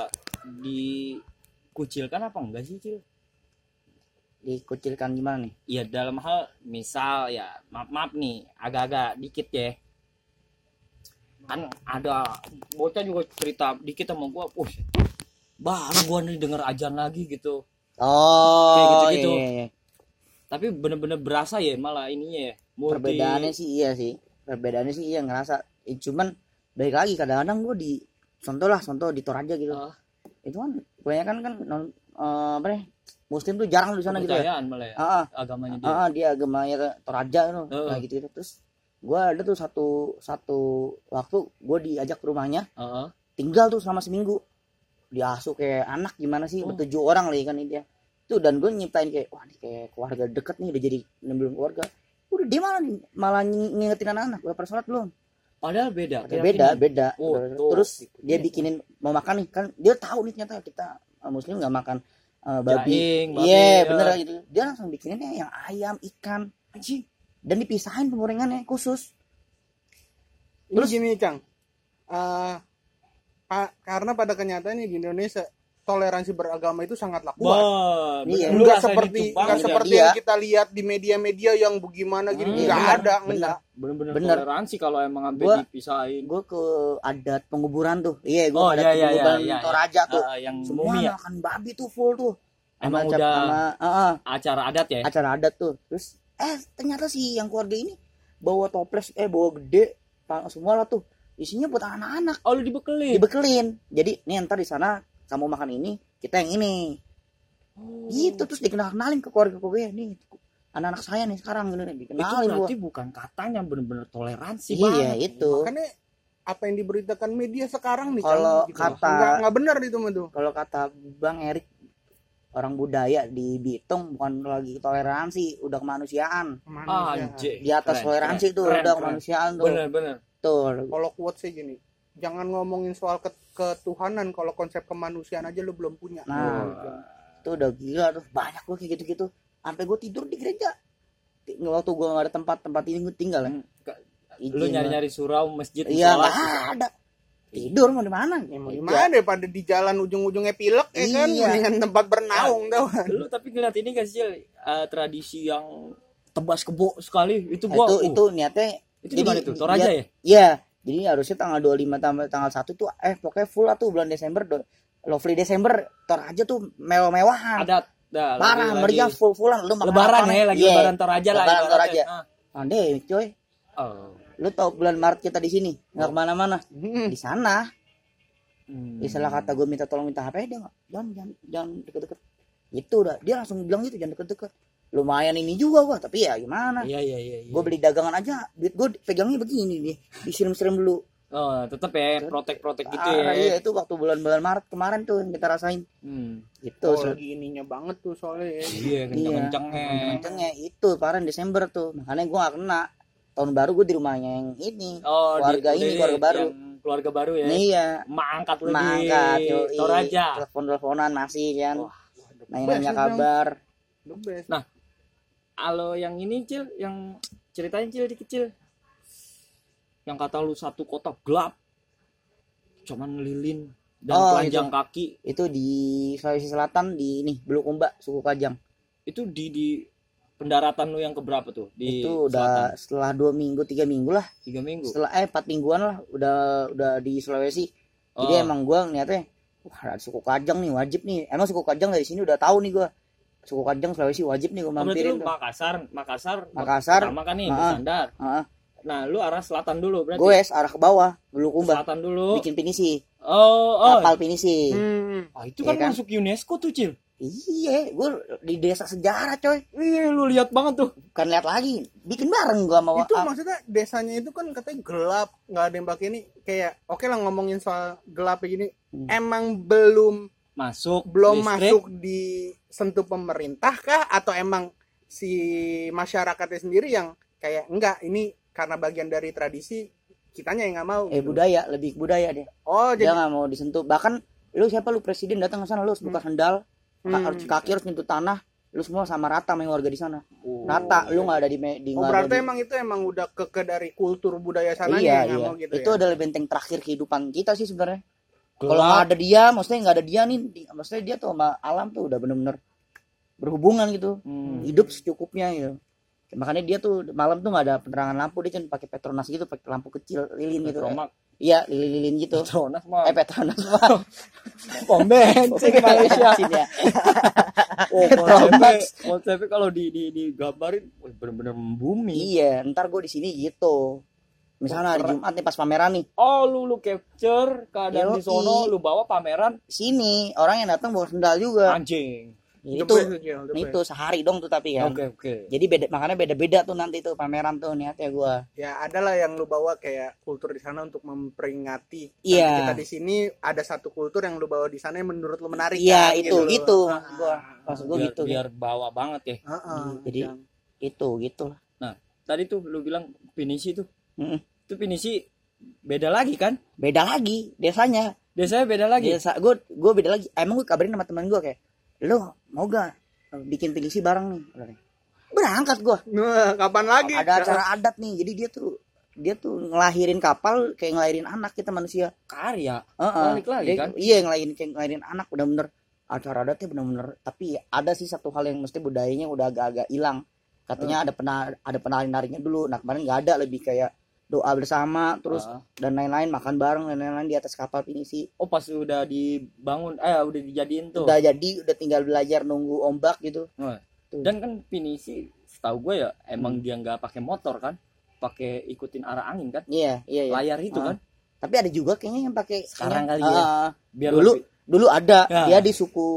dikucilkan apa enggak sih, Cil? dikucilkan gimana nih Ya dalam hal misal ya maaf maaf nih agak-agak dikit ya kan ada bocah juga cerita dikit sama gua wah baru gua nih denger ajan lagi gitu oh Kayak gitu-gitu. iya, iya, iya. Tapi bener-bener berasa ya malah ininya ya multi- perbedaannya sih iya sih. Perbedaannya sih iya ngerasa. Eh, cuman balik lagi kadang-kadang gue di contoh lah contoh di Toraja gitu. Ah, itu kan kebanyakan kan non, eh, apa nih muslim tuh jarang di sana gitu ya. Malah ya ah. agamanya dia. Ah, dia agamanya Toraja tuh Heeh. kayak gitu, gitu terus gue ada tuh satu satu waktu gue diajak ke rumahnya Heeh. tinggal tuh selama seminggu. Diasuh kayak anak gimana sih Oh. bertujuh orang lagi kan ini dia tuh dan gue nyiptain kayak wah ini kayak keluarga deket nih udah jadi belum keluarga. Udah dia malah nih malah ng- ngingetin anak-anak. Udah pada sholat belum? Padahal beda. Udah beda beda. Oh, Udah- tuh. terus dia bikinin mau makan nih? Kan dia tahu nih ternyata kita uh, muslim nggak makan uh, babi. Iya ya. bener gitu. Dia langsung bikininnya yang ayam ikan. Anjing. dan dipisahin penggorengannya khusus. Ini gini, Cang. Eh, pa- karena pada kenyataannya di Indonesia toleransi beragama itu sangatlah kuat. Wah, Iya. bener. Enggak seperti banget enggak seperti Iya. yang kita lihat di media-media yang bagaimana gitu. Hmm, enggak ada, benar. enggak. bener-bener Bener. toleransi kalau emang sampai Gua- dipisahin gue ke adat penguburan tuh iya gue Oh, adat iya, iya, penguburan iya, iya, Toraja tuh Ah, yang semua mumi ya makan babi tuh full tuh emang Sama- udah sama, ah, ah, acara adat ya acara adat tuh terus eh ternyata sih yang keluarga ini bawa toples eh bawa gede semua lah tuh isinya buat anak-anak oh lu dibekelin dibekelin jadi nih ntar di sana kamu makan ini kita yang ini Oh. gitu terus dikenal kenalin ke keluarga keluarga nih anak-anak saya nih sekarang gitu nih itu dikenalin gua berarti bukan katanya bener-bener toleransi iya banget itu Makanya apa yang diberitakan media sekarang nih Kalau gitu. kata- nggak nggak benar itu tuh kalau kata Bang Erik orang budaya di Bitung bukan lagi toleransi udah kemanusiaan Manusia. Di atas Keren, toleransi keren, tuh keren, udah keren. kemanusiaan tuh Bener bener. tuh kalau quote sih gini jangan ngomongin soal ke- ketuhanan kalau konsep kemanusiaan aja lu belum punya. Nah. Gitu. itu udah gila tuh banyak gue kayak gitu-gitu. Sampai gue tidur di gereja. Waktu gue gak ada tempat tempat ini gue tinggal ya. Lu Izin nyari nyari surau masjid iya nggak ada. Tidur mau di mana? Ya, mau Gereja. gimana daripada di jalan ujung-ujungnya pilek ya kan? Iya. mendingan tempat bernaung tau Lu tapi ngeliat ini gak sih eh, tradisi yang tebas kebo sekali. Itu Nah, gua itu uh, itu niatnya itu gimana tuh? Toraja ya? Iya, jadi harusnya tanggal 25 tambah tanggal 1 tuh eh pokoknya full lah tuh bulan Desember do- Lovely Desember Toraja tuh mewah-mewahan. Adat dah, Parah meriah lagi full-fullan lu makan lebaran ya lagi Iya, lebaran Toraja lah Lebaran ibaratnya. Toraja. Ah. Pandai coy. Oh. Lu tau bulan Maret kita di sini nggak ke mana-mana Hmm. di sana. Hmm. Istilah kata gue minta tolong minta HP dia nggak jangan jangan jangan deket-deket. Itu udah dia langsung bilang gitu jangan deket-deket. Lumayan ini juga gua tapi ya gimana? Iya iya iya. iya. Gue beli dagangan aja, duit gue pegangnya begini nih, disiram-siram dulu. Oh, tetep ya protek-protek gitu Ah, ya. iya itu waktu bulan-bulan Maret kemarin tuh yang kita rasain. Hmm. Gitu. Oh, lagi ininya banget tuh soalnya ya. Iya, kenceng-kencengnya. Kencengnya itu parah Desember tuh. Makanya gua gak kena. Tahun baru gue di rumahnya yang ini. Oh, Keluarga di- ini, udah keluarga baru. yang keluarga baru ya. Nih iya. Mak angkat Mangkat di yoi. Toraja. Telepon-teleponan masih kan. Nanya-nanya kabar. The best. Nah, Kalau yang ini Cil, yang ceritain Cil di kecil. Yang kata lu satu kota gelap. Cuman lilin dan Oh, telanjang kaki. Itu di Sulawesi Selatan di ini Bulukumba suku Kajang. Itu di di pendaratan lu yang keberapa tuh? Di itu udah setelah dua minggu tiga minggu lah selatan. tiga minggu. setelah eh empat mingguan lah udah udah di Sulawesi jadi Oh. emang gua ngeliatnya wah ada suku Kajang nih wajib nih emang suku Kajang dari sini udah tahu nih gua suku Kajang Sulawesi wajib nih gua Oh, berarti lu mampirin tuh. Makassar, Makassar, Makassar. pertama kan nih Ah. bersandar. Heeh. Nah, lu arah selatan dulu berarti. gue arah ke bawah Bulukumba selatan dulu. bikin pinisi Oh, oh. kapal pinisi Hmm. Ah, itu Iya kan, kan? masuk UNESCO tuh, Cil. iya gue di desa sejarah coy Iya, lu lihat banget tuh. kan lihat lagi bikin bareng gua sama itu ah, maksudnya desanya itu kan katanya gelap nggak ada yang pakai ini kayak oke lah ngomongin soal gelap kayak gini Hmm. emang belum Masuk belum listrik. masuk di sentuh pemerintah kah atau emang si masyarakatnya sendiri yang kayak enggak ini karena bagian dari tradisi kitanya yang nggak mau eh gitu. budaya lebih budaya dia oh dia jadi nggak mau disentuh bahkan lu siapa lu presiden datang ke sana lu harus buka sendal ka- Hmm. harus kaki harus nyentuh tanah lu semua sama rata sama warga di sana Oh. rata lu nggak ada di, di oh, berarti di- emang itu emang udah keke dari kultur budaya sananya iya iya mau gitu itu ya adalah benteng terakhir kehidupan kita sih sebenarnya. Kalau ada dia maksudnya nggak ada dia nih maksudnya dia tuh sama alam tuh udah bener-bener berhubungan gitu Hmm. hidup secukupnya gitu makanya dia tuh malam tuh nggak ada penerangan lampu dia cuma pakai petronas gitu pakai lampu kecil lilin gitu Petromak. iya lilin-lilin gitu Petronas mah. eh petronas mah pom bensin Malaysia. Ya. Oh, konsepnya, konsepnya kalau di di digambarin bener-bener membumi. Iya, ntar gue di sini gitu. Misalnya hari Jumat nih pas pameran nih, Oh, lu lu capture keadaan di Yoi. sono, lu bawa pameran sini orang yang datang bawa sendal juga. anjing. Itu best, best. itu sehari dong tuh tapi kan. Oke, oke. Jadi beda makanya beda-beda tuh nanti tuh pameran tuh niatnya gua. ya adalah yang lu bawa kayak kultur di sana untuk memperingati Iya. kita di sini ada satu kultur yang lu bawa di sana yang menurut lu menarik Iya, kan, itu loh. gitu Ah, maksud gua. Maksud gua biar, gitu. biar bawa banget ya. ah, ah, Jadi Jang. itu gitu lah. Nah, tadi tuh lu bilang pinisi tuh. Mm-mm. Itu pinisi beda lagi kan? Beda lagi desanya. Desanya beda lagi. Desa gua gua beda lagi. Emang gua kabarin sama teman gua kayak, "Lu mau gak bikin pinisi bareng nih?" Berangkat gua. Nah, kapan lagi ada acara adat nih jadi dia tuh dia tuh ngelahirin kapal kayak ngelahirin anak kita manusia Karya. Heeh. Balik lagi, Dia- kan? iya ngelahirin kayak ngelahirin anak bener-bener acara adatnya bener-bener tapi ada sih satu hal yang mesti budayanya udah agak-agak hilang katanya ada pernah ada penari narinya dulu nah kemarin nggak ada lebih kayak doa bersama terus Ah. dan lain-lain makan bareng dan lain-lain di atas kapal pinisi Oh, pas udah dibangun eh udah dijadiin tuh. udah jadi udah tinggal belajar nunggu ombak gitu. Tuh. Dan kan pinisi setahu gue ya emang dia nggak pakai motor kan? Pakai ikutin arah angin kan? iya iya iya Layar itu Ah. kan? tapi ada juga kayaknya yang pakai Sekarang kayaknya- kali ya. Ah, Biar dulu lebih- dulu ada Ya. dia di suku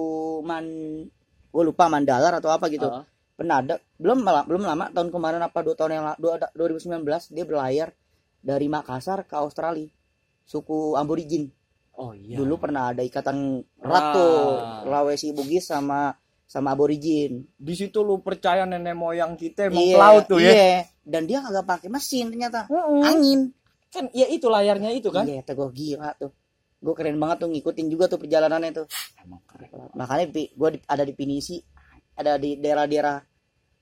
man gue lupa Mandalar atau apa gitu Ah. pernah ada belum belum lama tahun kemarin apa dua tahun yang lalu 2019 dia berlayar dari Makassar ke Australia suku aborigin Oh iya. dulu pernah ada ikatan erat Ah. tuh Sulawesi Bugis sama sama aborigin di situ lu percaya nenek moyang kita emang Iya, pelaut tuh ya. iya. dan dia kagak pakai mesin ternyata Mm-mm. angin Kan ya itu layarnya itu kan. iya kata gue gila tuh gue keren banget tuh ngikutin juga tuh perjalanannya tuh Emang keren. makanya gue ada di pinisi ada di daerah-daerah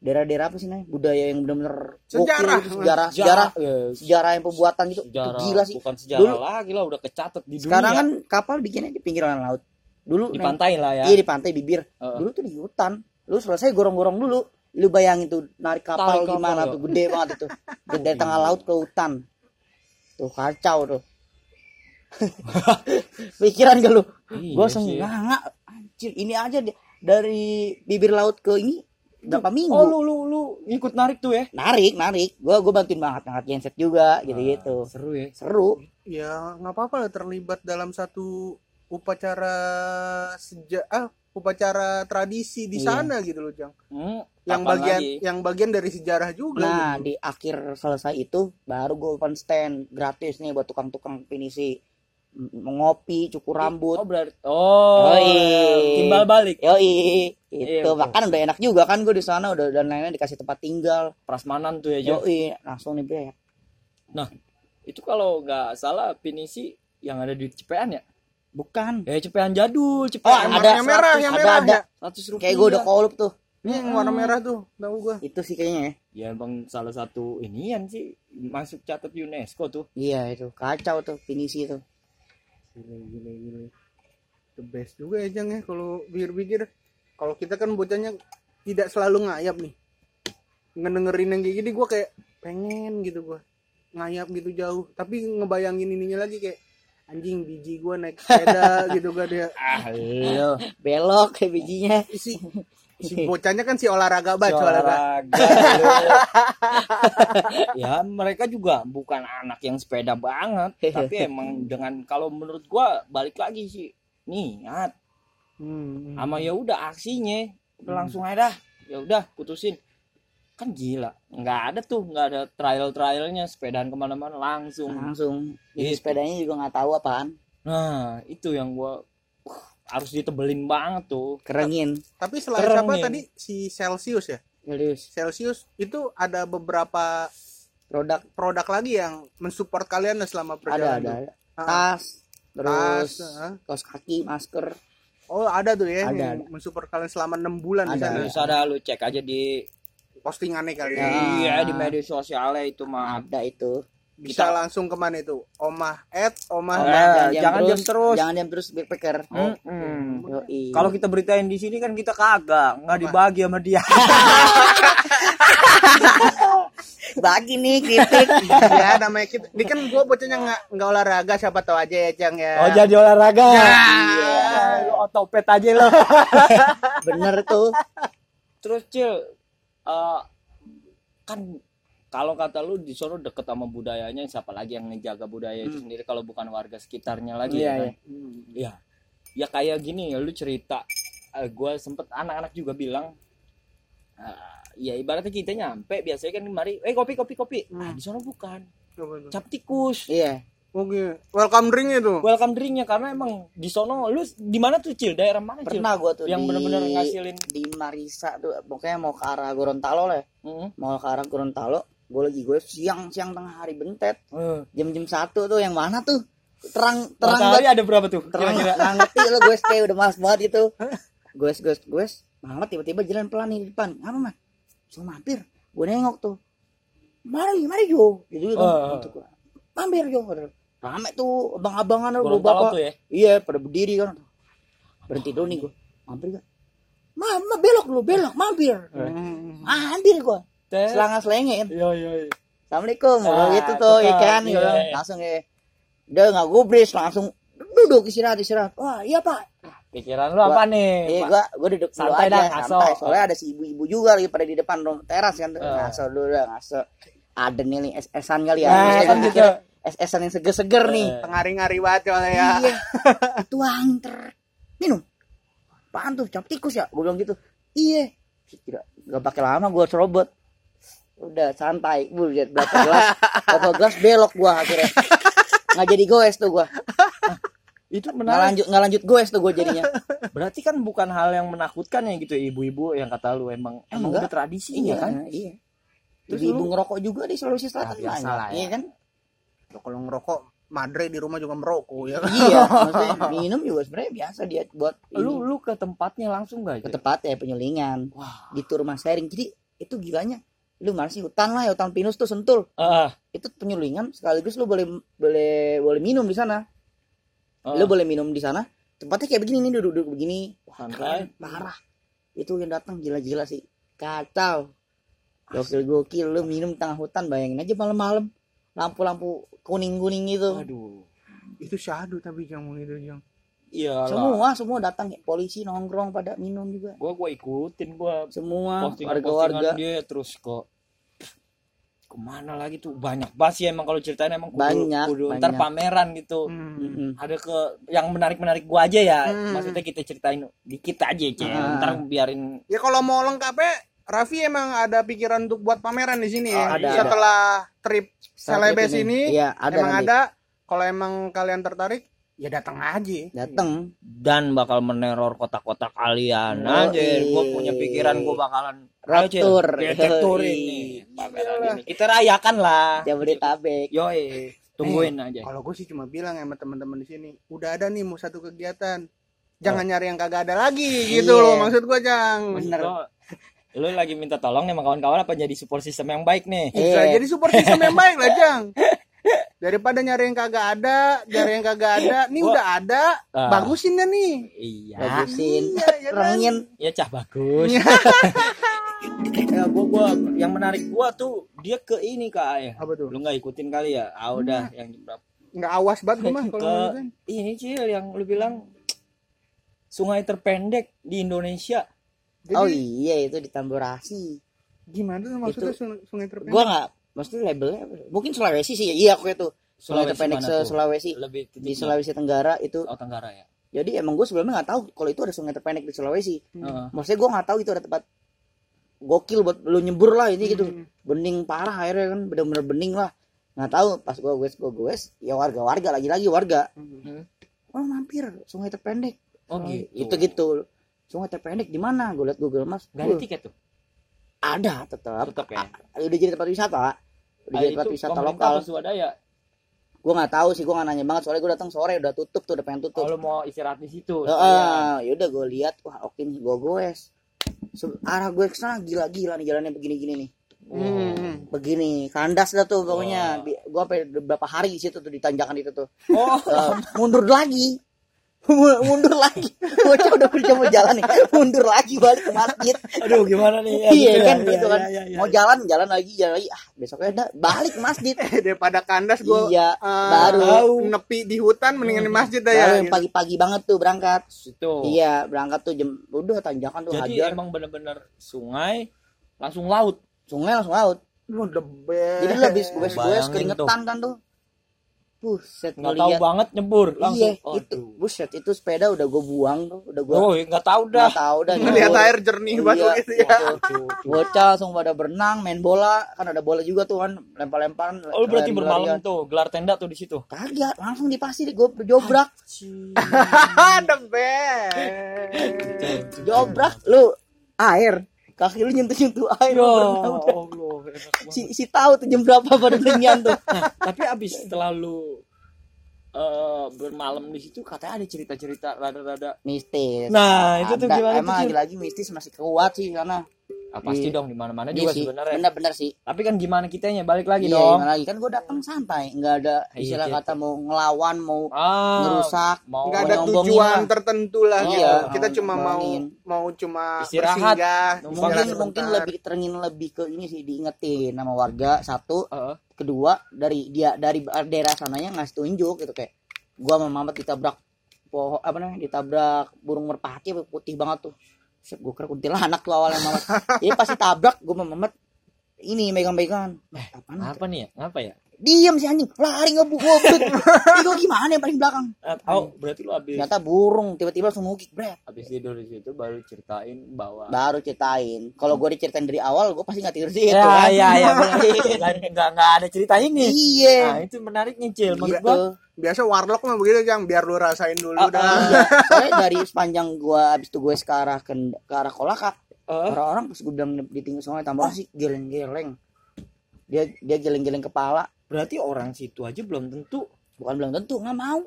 daerah-daerah apa sih nih budaya yang bener-bener gokil Sejarah. gitu, sejarah sejarah. Ya, sejarah yang pembuatan gitu. Itu sejarah gila sih. Bukan sejarah Dulu- lagi lah udah kecatat di sekarang dunia. kan kapal bikinnya di pinggiran laut. Dulu di pantai lah ya. iya di pantai bibir. Heeh. dulu tuh di hutan. Lu selesai gorong-gorong dulu lu bayangin tuh narik kapal Tarik kapal, gimana ya. tuh gede banget itu. Dari tengah laut ke hutan. Tuh kacau tuh. Pikiran gak lu. Iya gue senggak anjir ini aja deh, dari bibir laut ke ini berapa minggu Oh lu lu lu ikut narik tuh ya? narik narik gue gue bantuin banget ngangkat genset juga gitu gitu Ah, seru ya. seru ya nggak apa-apa lah terlibat dalam satu upacara seja ah upacara tradisi di Iya. sana gitu loh Jang Hmm, yang bagian lagi? yang bagian dari sejarah juga nah gitu. di akhir selesai itu baru gue open stand gratis nih buat tukang-tukang pinisi ngopi cukur rambut Oh berarti oh Yoi. timbal balik Yoi, Iya, itu betul. bahkan udah enak juga kan gue di sana udah dan lain-lain dikasih tempat tinggal. prasmanan tuh ya Jo. Yoi, langsung nih bre. Itu kalau nggak salah pinisi yang ada di Cipean ya? Bukan. Ya Cipean jadul, Oh, Cipean ada yang merah yang ada, merah ada. ya. 100 rupiah. Kayak gue udah koulup tuh. Hmm, warna merah tuh tahu gua Itu sih kayaknya ya. Ya emang salah satu inian sih masuk catat UNESCO tuh. Iya itu kacau tuh pinisi itu. Gila gila gila the best juga ya Jang ya kalau pikir-pikir. Kalau kita kan bocahnya tidak selalu ngayap nih. Ngedengerin yang kayak gini gua kayak pengen gitu gua. Ngayap gitu jauh. Tapi ngebayangin ininya lagi kayak anjing biji gua naik sepeda gitu kan dia Ah, Lo belok kayak bijinya. si si bocahnya kan si olahraga banget olahraga. olahraga ya mereka juga bukan anak yang sepeda banget, tapi emang dengan kalau menurut gua balik lagi sih niat hmm. sama ya udah aksinya udah langsung aja dah ya udah putusin kan gila nggak ada tuh nggak ada trial trialnya sepedaan ke mana-mana langsung Langsung. Jadi Gitu. sepedanya juga nggak tahu apaan. nah itu yang gua harus ditebelin banget tuh Kerengin. tapi selain Keren siapa tadi si Celsius ya Serius. Celsius itu ada beberapa Produk produk lagi yang mensupport kalian selama ada perjalanan ada. tuh? ada. Ah. Tas, terus Tas, ah. kaos kaki, masker. Oh ada tuh ya Ada, yang mensupport kalian selama enam bulan di Ada. sana. terus ada lu cek aja di Postingannya kali Ya. ya. iya di media sosialnya itu mah Ada itu. Bisa Kita- langsung ke mana itu? Omah at Omah. Eh, Jangan jangan diam terus. Jangan diam terus backpacker. Mm-mm. Yoi. kalau kita beritain di sini kan kita kagak nggak dibagi sama dia bagi nih kritik. ya namanya kita. Ini kan gue bocahnya nggak nggak olahraga siapa tahu aja ya Cang ya. oh jadi olahraga Iya. lu otopet aja lo Bener tuh. terus cil eh, kan kalau kata lu di sono deket sama budayanya siapa lagi yang ngejaga budaya itu sendiri kalau bukan warga sekitarnya lagi Iya, ya kan? iya. Iya. Ya kayak gini ya lu cerita gue sempet anak-anak juga bilang eh, ya ibaratnya kita nyampe biasanya kan mari eh kopi kopi kopi nah, di sono bukan cap tikus Iya. Oke. Welcome drink itu. welcome drinknya karena emang di sono lu di mana tuh cil daerah mana cil Pernah gua tuh yang bener-bener ngasilin di Marisa tuh pokoknya mau ke arah Gorontalo lah. ya. Mm. Mau ke arah Gorontalo. Gue lagi gue siang siang tengah hari bentet. Eh. jam-jam satu tuh yang mana tuh? Terang terang Matahari banget. ada berapa tuh terang nggak ngerti lo gue kayak udah malas banget gitu. Gue gue gue banget tiba-tiba jalan pelan nih di depan. Apa mah so mampir. Gue nengok tuh. Mari mari jo. Gitu gitu. Gitu gua. mampir jo. Rame tuh abang-abangan lo bapak ya? Iya pada berdiri kan. Berhenti dulu nih gue mampir gak Mama belok lu belok mampir. Hmm. mampir gue. Selanga selengin iya iya iya. assalamualaikum Ah, gitu tuh ya tetap, kan iya. Gua langsung ya udah nggak gubris langsung duduk istirahat istirahat wah iya pak pikiran lu apa nih Iya, gua gua duduk dulu Santai aja, dah, ngaso. santai. Soalnya ada si ibu-ibu juga lagi pada di depan teras kan tuh. Eh. Ngaso dulu dah, ngaso. Ada nih nih es-esan kali ya. Nah, Saya kan gitu. Es-esan yang seger-seger nih. Eh. Tengari-ngari banget soalnya ya. Iya. Itu angter. Minum. Apaan tuh? Cap tikus ya? Gua bilang gitu. Iya. Tidak gak pakai lama gua serobot. Udah santai. Bu, lihat berapa gelas. Berapa gelas belok gua akhirnya. nggak jadi goes tuh gue itu nggak menarik lanjut nggak lanjut goes tuh gue jadinya berarti kan bukan hal yang menakutkan ya gitu ibu-ibu yang kata lu emang emang Enggak. udah tradisinya iya kan iya Terus ibu lu- ngerokok juga di Sulawesi Selatan Ya, biasa banyak. lah ya. Iya kan? Loh, kalau ngerokok madre di rumah juga merokok ya kan iya, maksudnya minum juga sebenarnya biasa dia buat lu ini. lu ke tempatnya langsung gak ke Jel? tempat ya penyelingan wah di tur rumah sharing. Jadi itu gilanya. Lu mana sih hutan lah ya hutan pinus tuh sentul. ah Itu penyelingan sekaligus lu boleh boleh boleh minum di sana. ah, Lu boleh minum di sana. Tempatnya kayak begini nih duduk-duduk begini. santai Parah. Itu yang datang gila-gila sih. Kacau. Gokil gokil lu minum di tengah hutan bayangin aja malam-malam lampu-lampu kuning-kuning gitu. aduh itu syahdu tapi yang itu yang iya Semua semua datang ya. polisi nongkrong pada minum juga. gua gua ikutin gua Semua warga-warga dia terus kok ke mana lagi tuh banyak banget sih emang kalau ceritain emang kudu, Banyak, kudu ntar banyak. pameran gitu Hmm. Mm-mm. ada ke yang menarik menarik gua aja ya Hmm. maksudnya kita ceritain dikit aja cek Ah. ntar biarin ya kalau mau lengkapnya Raffi emang ada pikiran untuk buat pameran di sini Oh, ya ada, setelah trip Celebes Trip ini Iya, ada emang nanti. ada kalau emang kalian tertarik ya datang aja Datang. dan bakal meneror kota-kota kalian Yoi. anjir gua punya pikiran gua bakalan Raptur. Yoi. ini kita rayakan lah Jabodetabek. yoi tungguin Eh, aja kalau gue sih cuma bilang sama teman-teman di sini udah ada nih mau satu kegiatan jangan nyari yang kagak ada lagi gitu Iya. loh maksud gue jang Bener. Lo, lo lagi minta tolong nih sama kawan-kawan apa jadi support system yang baik nih Bisa Iya. jadi support system yang baik lah jang daripada nyari yang kagak ada nyari yang kagak ada. Nih Gua- udah ada Ah. bagusin dah nih. Iya Bagusin. Iya, ya kan? Rengin. ya cah bagus. Ya gua gua yang menarik gua tuh dia ke ini kak ya. Apa tuh? Lu nggak ikutin kali ya? Ah udah yang berapa? Nggak awas banget gue mah kalau ke ini cil yang lu bilang sungai terpendek di Indonesia. Jadi, Oh iya itu di Tamborasi. gimana tuh maksudnya sungai, sungai terpendek? Gua nggak maksudnya labelnya apa? mungkin Sulawesi sih ya. Iya aku itu. Sungai Sulawesi tuh? Sulawesi. lebih Di Sulawesi Tenggara itu. oh Tenggara ya Jadi emang gue sebelumnya nggak tahu kalau itu ada sungai terpendek di Sulawesi. Heeh. Maksudnya gue nggak tahu itu ada tempat gokil buat lu nyebur lah ini gitu. Hmm. Bening parah airnya kan bener-bener bening lah. Nggak tahu pas gue gue gue gue ya warga-warga lagi-lagi warga. Hmm. Oh mampir sungai terpendek. oh gitu Itu gitu. Sungai terpendek di mana? Gue liat Google Maps. nggak ada tiket tuh ada tetap. tetap ya Ah, Udah jadi tempat wisata. Udah jadi tempat wisata lokal. swadaya Gue nggak tahu sih, gue nggak nanya banget soalnya gue datang sore udah tutup tuh, udah pengen tutup. kalau mau istirahat di situ Heeh, yaudah gue lihat, wah oke nih gue goes. Arah gue ke sana gila-gila nih jalannya begini-gini nih. Hmm. Begini, kandas dah tuh pokoknya. Bi- Gue sampai beberapa hari di situ tuh di tanjakan itu tuh. oh Eh, mundur lagi. Mundur lagi. Bocah udah kerja mau jalan nih, mundur lagi balik ke masjid. aduh gimana nih Ya, iya kan ya, gitu ya, kan. ya, ya, Mau ya. jalan, jalan lagi, jalan lagi. Ah, besoknya udah balik ke masjid. daripada kandas gue Iya, baru. nepi di hutan mendingan di masjid dah ya yang gitu. pagi-pagi banget tuh berangkat. situ Iya, berangkat tuh jam udah tanjakan tuh jadi hajar. emang bener-bener sungai langsung laut Sungai langsung laut. Lu best. Jadi habis gue gue keringetan kan tuh. Buset nggak tahu banget nyebur langsung Iya, itu. Buset, itu sepeda udah gue buang tuh, udah gue oh nggak tahu dah nggak tahu dah. Ngeliat nyebur. air jernih banget Iya. gitu ya. Bocah langsung pada berenang, main bola, kan ada bola juga tuh kan, lempar-lemparan. oh lu berarti bermalam tuh gelar tenda tuh di situ Kagak, langsung di pasir gue jobrak. the best. Jobrak lu air. Kaki lu nyentuh-nyentuh air. ya. Allah banget. Si, si tahu tuh jam berapa pada tinggian tuh. Nah, tapi abis setelah lu eh, bermalam di situ katanya ada cerita-cerita rada-rada Mistis. nah itu tuh gimana emang lagi-lagi mistis masih kuat sih karena Ah, pasti Iya. dong di mana-mana Iya juga sih, sebenarnya bener-bener sih. tapi kan gimana kitanya balik lagi Iya, dong lagi kan gue datang santai, nggak ada Iya, istilah iya. kata mau ngelawan, mau ah ngerusak. mau Nggak ada tujuan lah. tertentu lah Iya, gitu. Kita cuma mau mau cuma Istirahat. Mungkin- mungkin lebih terengin lebih ke ini sih diingetin sama warga satu, Heeh. kedua dari dia dari daerah sananya ngasih tunjuk gitu kayak gua sama Mamat ditabrak pohon apa namanya ditabrak burung merpati putih banget tuh. Set, gue kira kuntilanak tuh awalnya Mamat. Jadi pasti tabrak gua sama Mamat ini megang-megangan. Eh, apaan? apa nih ya ngapa ya Diam si anjing, lari ngebuk ngobut. Itu gimana yang paling belakang? Oh berarti lu abis Ternyata burung tiba-tiba langsung ngukik, bre. habis tidur di situ baru ceritain bahwa Baru ceritain. Kalau gue diceritain dari awal, gue pasti nggak tidur sih. ya ya ya benar. nggak nggak nggak ada cerita ini Iya. nah itu menariknya cil maksud Gitu. gua biasa warlock mah begitu jang. Biar lu rasain dulu Ah, dah. ah, iya. Soalnya dari sepanjang gua abis itu gue ke arah ke, ke arah kolaka Eh, orang-orang pas gue bilang ditinggal sungai tambah sih geleng-geleng. Dia dia geleng-geleng kepala. Berarti orang situ aja belum tentu. Bukan bilang tentu nggak mau.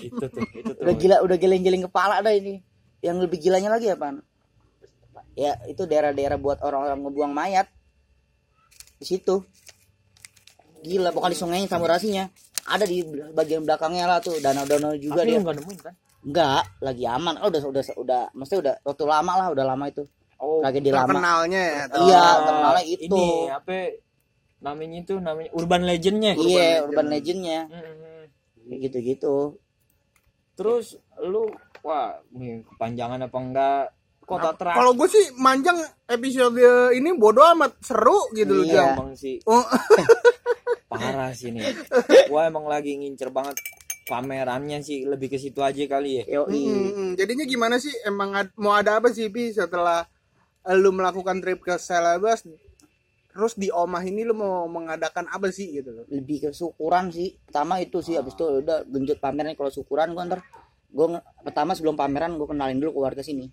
Itu tuh itu tuh. Udah gila udah geleng-geleng kepala dah ini. Yang lebih gilanya lagi apa? Ya itu daerah-daerah buat orang-orang ngebuang mayat. Di situ gila bukan di sungainya samurasinya ada di bagian belakangnya lah tuh danau-danau juga Tapi dia. nggak nemuin kan? Enggak lagi aman. Oh udah udah udah mesti udah waktu lama lah udah lama itu. Oh lagi di lama. terkenalnya ya Iya, terkenalnya itu. ini apa namanya itu namanya urban legendnya? Iya urban legendnya. Mm-mm. kayak gitu-gitu. Terus lu wah nih kepanjangan apa enggak? Kota terakhir kalau gue sih manjang episode ini bodoh amat seru gitu loh Iya. jang. Emang sih. Oh. parah sih nih gua emang lagi ngincer banget pamerannya sih lebih ke situ aja kali ya. Yoi. Mm-mm. jadinya gimana sih? Emang ad- mau ada apa sih pi setelah lu melakukan trip ke Celebes? Terus di Omah ini lu mau mengadakan apa sih gitu loh? Lebih ke syukuran sih. Pertama itu sih habis itu udah genjot pameran kalau syukuran gua ntar gua pertama sebelum pameran gua kenalin dulu ke warga sini.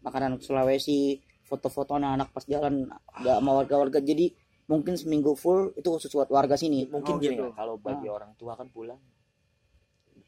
Makanan Sulawesi foto-foto anak-anak pas jalan. Gak sama warga-warga. Jadi mungkin seminggu full itu khusus buat warga sini. Mungkin Oh, gini gitu. kan, kalau bagi orang tua kan pulang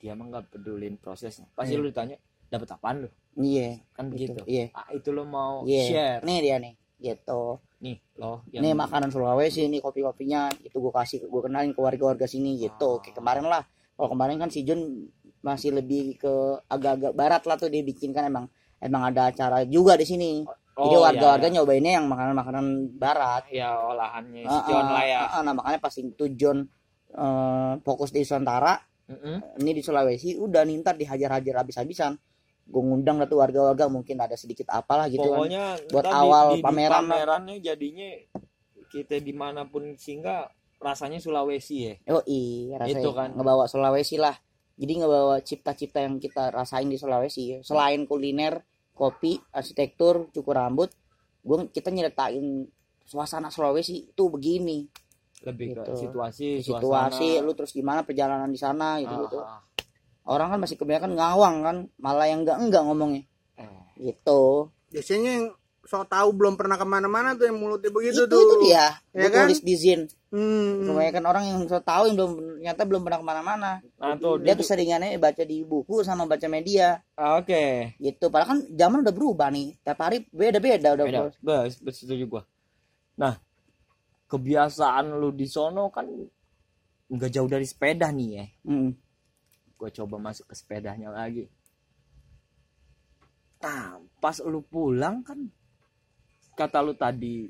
dia emang nggak pedulin prosesnya. Pasti Iya. lu ditanya dapat apaan lu? Iya kan gitu. begitu. Iya. Ah, itu lo mau iya. share. Nih dia nih gitu. Nih lo ini makanan Sulawesi ini kopi-kopinya itu gue kasih gue kenalin ke warga-warga sini gitu. Ah. kayak kemarin lah kalau kemarin kan si Jun masih lebih ke agak-agak barat lah tuh dia bikin kan emang emang ada acara juga di sini. Jadi Oh, warga-warga iya, nyobainnya yang makanan-makanan barat ya olahannya Ah, John ah, lah ya ah, nah makanya pas itu John eh, fokus di Nusantara Mm-mm. ini di Sulawesi udah nih ntar dihajar-hajar habis-habisan gue ngundang lah tuh warga-warga mungkin ada sedikit apalah gitu kan pokoknya Buat ntar awal di, di, pameran lah. pamerannya jadinya kita di mana pun singgah rasanya Sulawesi ya Oh iya, rasanya Itu kan. ngebawa Sulawesi lah. Jadi ngebawa cipta-cipta yang kita rasain di Sulawesi. Selain kuliner, kopi, arsitektur, cukur rambut, gua kita nyeritain suasana Sulawesi itu begini. lebih ke Gitu. situasi Situasi, suasana. lu terus gimana perjalanan di sana gitu Ah, gitu. Orang kan masih kebanyakan ngawang kan, malah yang enggak enggak ngomongnya. Eh, Gitu. biasanya yang so tahu belum pernah ke mana-mana tuh yang mulutnya begitu itu tuh itu dia. Ya kan? tulis di Zin. Hmm. Kebanyakan orang yang so tahu yang belum ternyata belum pernah ke mana-mana. nah tuh Dia dia keseringannya baca di buku sama baca media. Ah, oke gitu padahal kan zaman udah berubah nih tiap hari beda beda udah beda bes, setuju gua nah kebiasaan lu di sono kan nggak jauh dari sepeda nih ya Hmm. gue coba masuk ke sepedanya lagi nah pas lu pulang kan kata lu tadi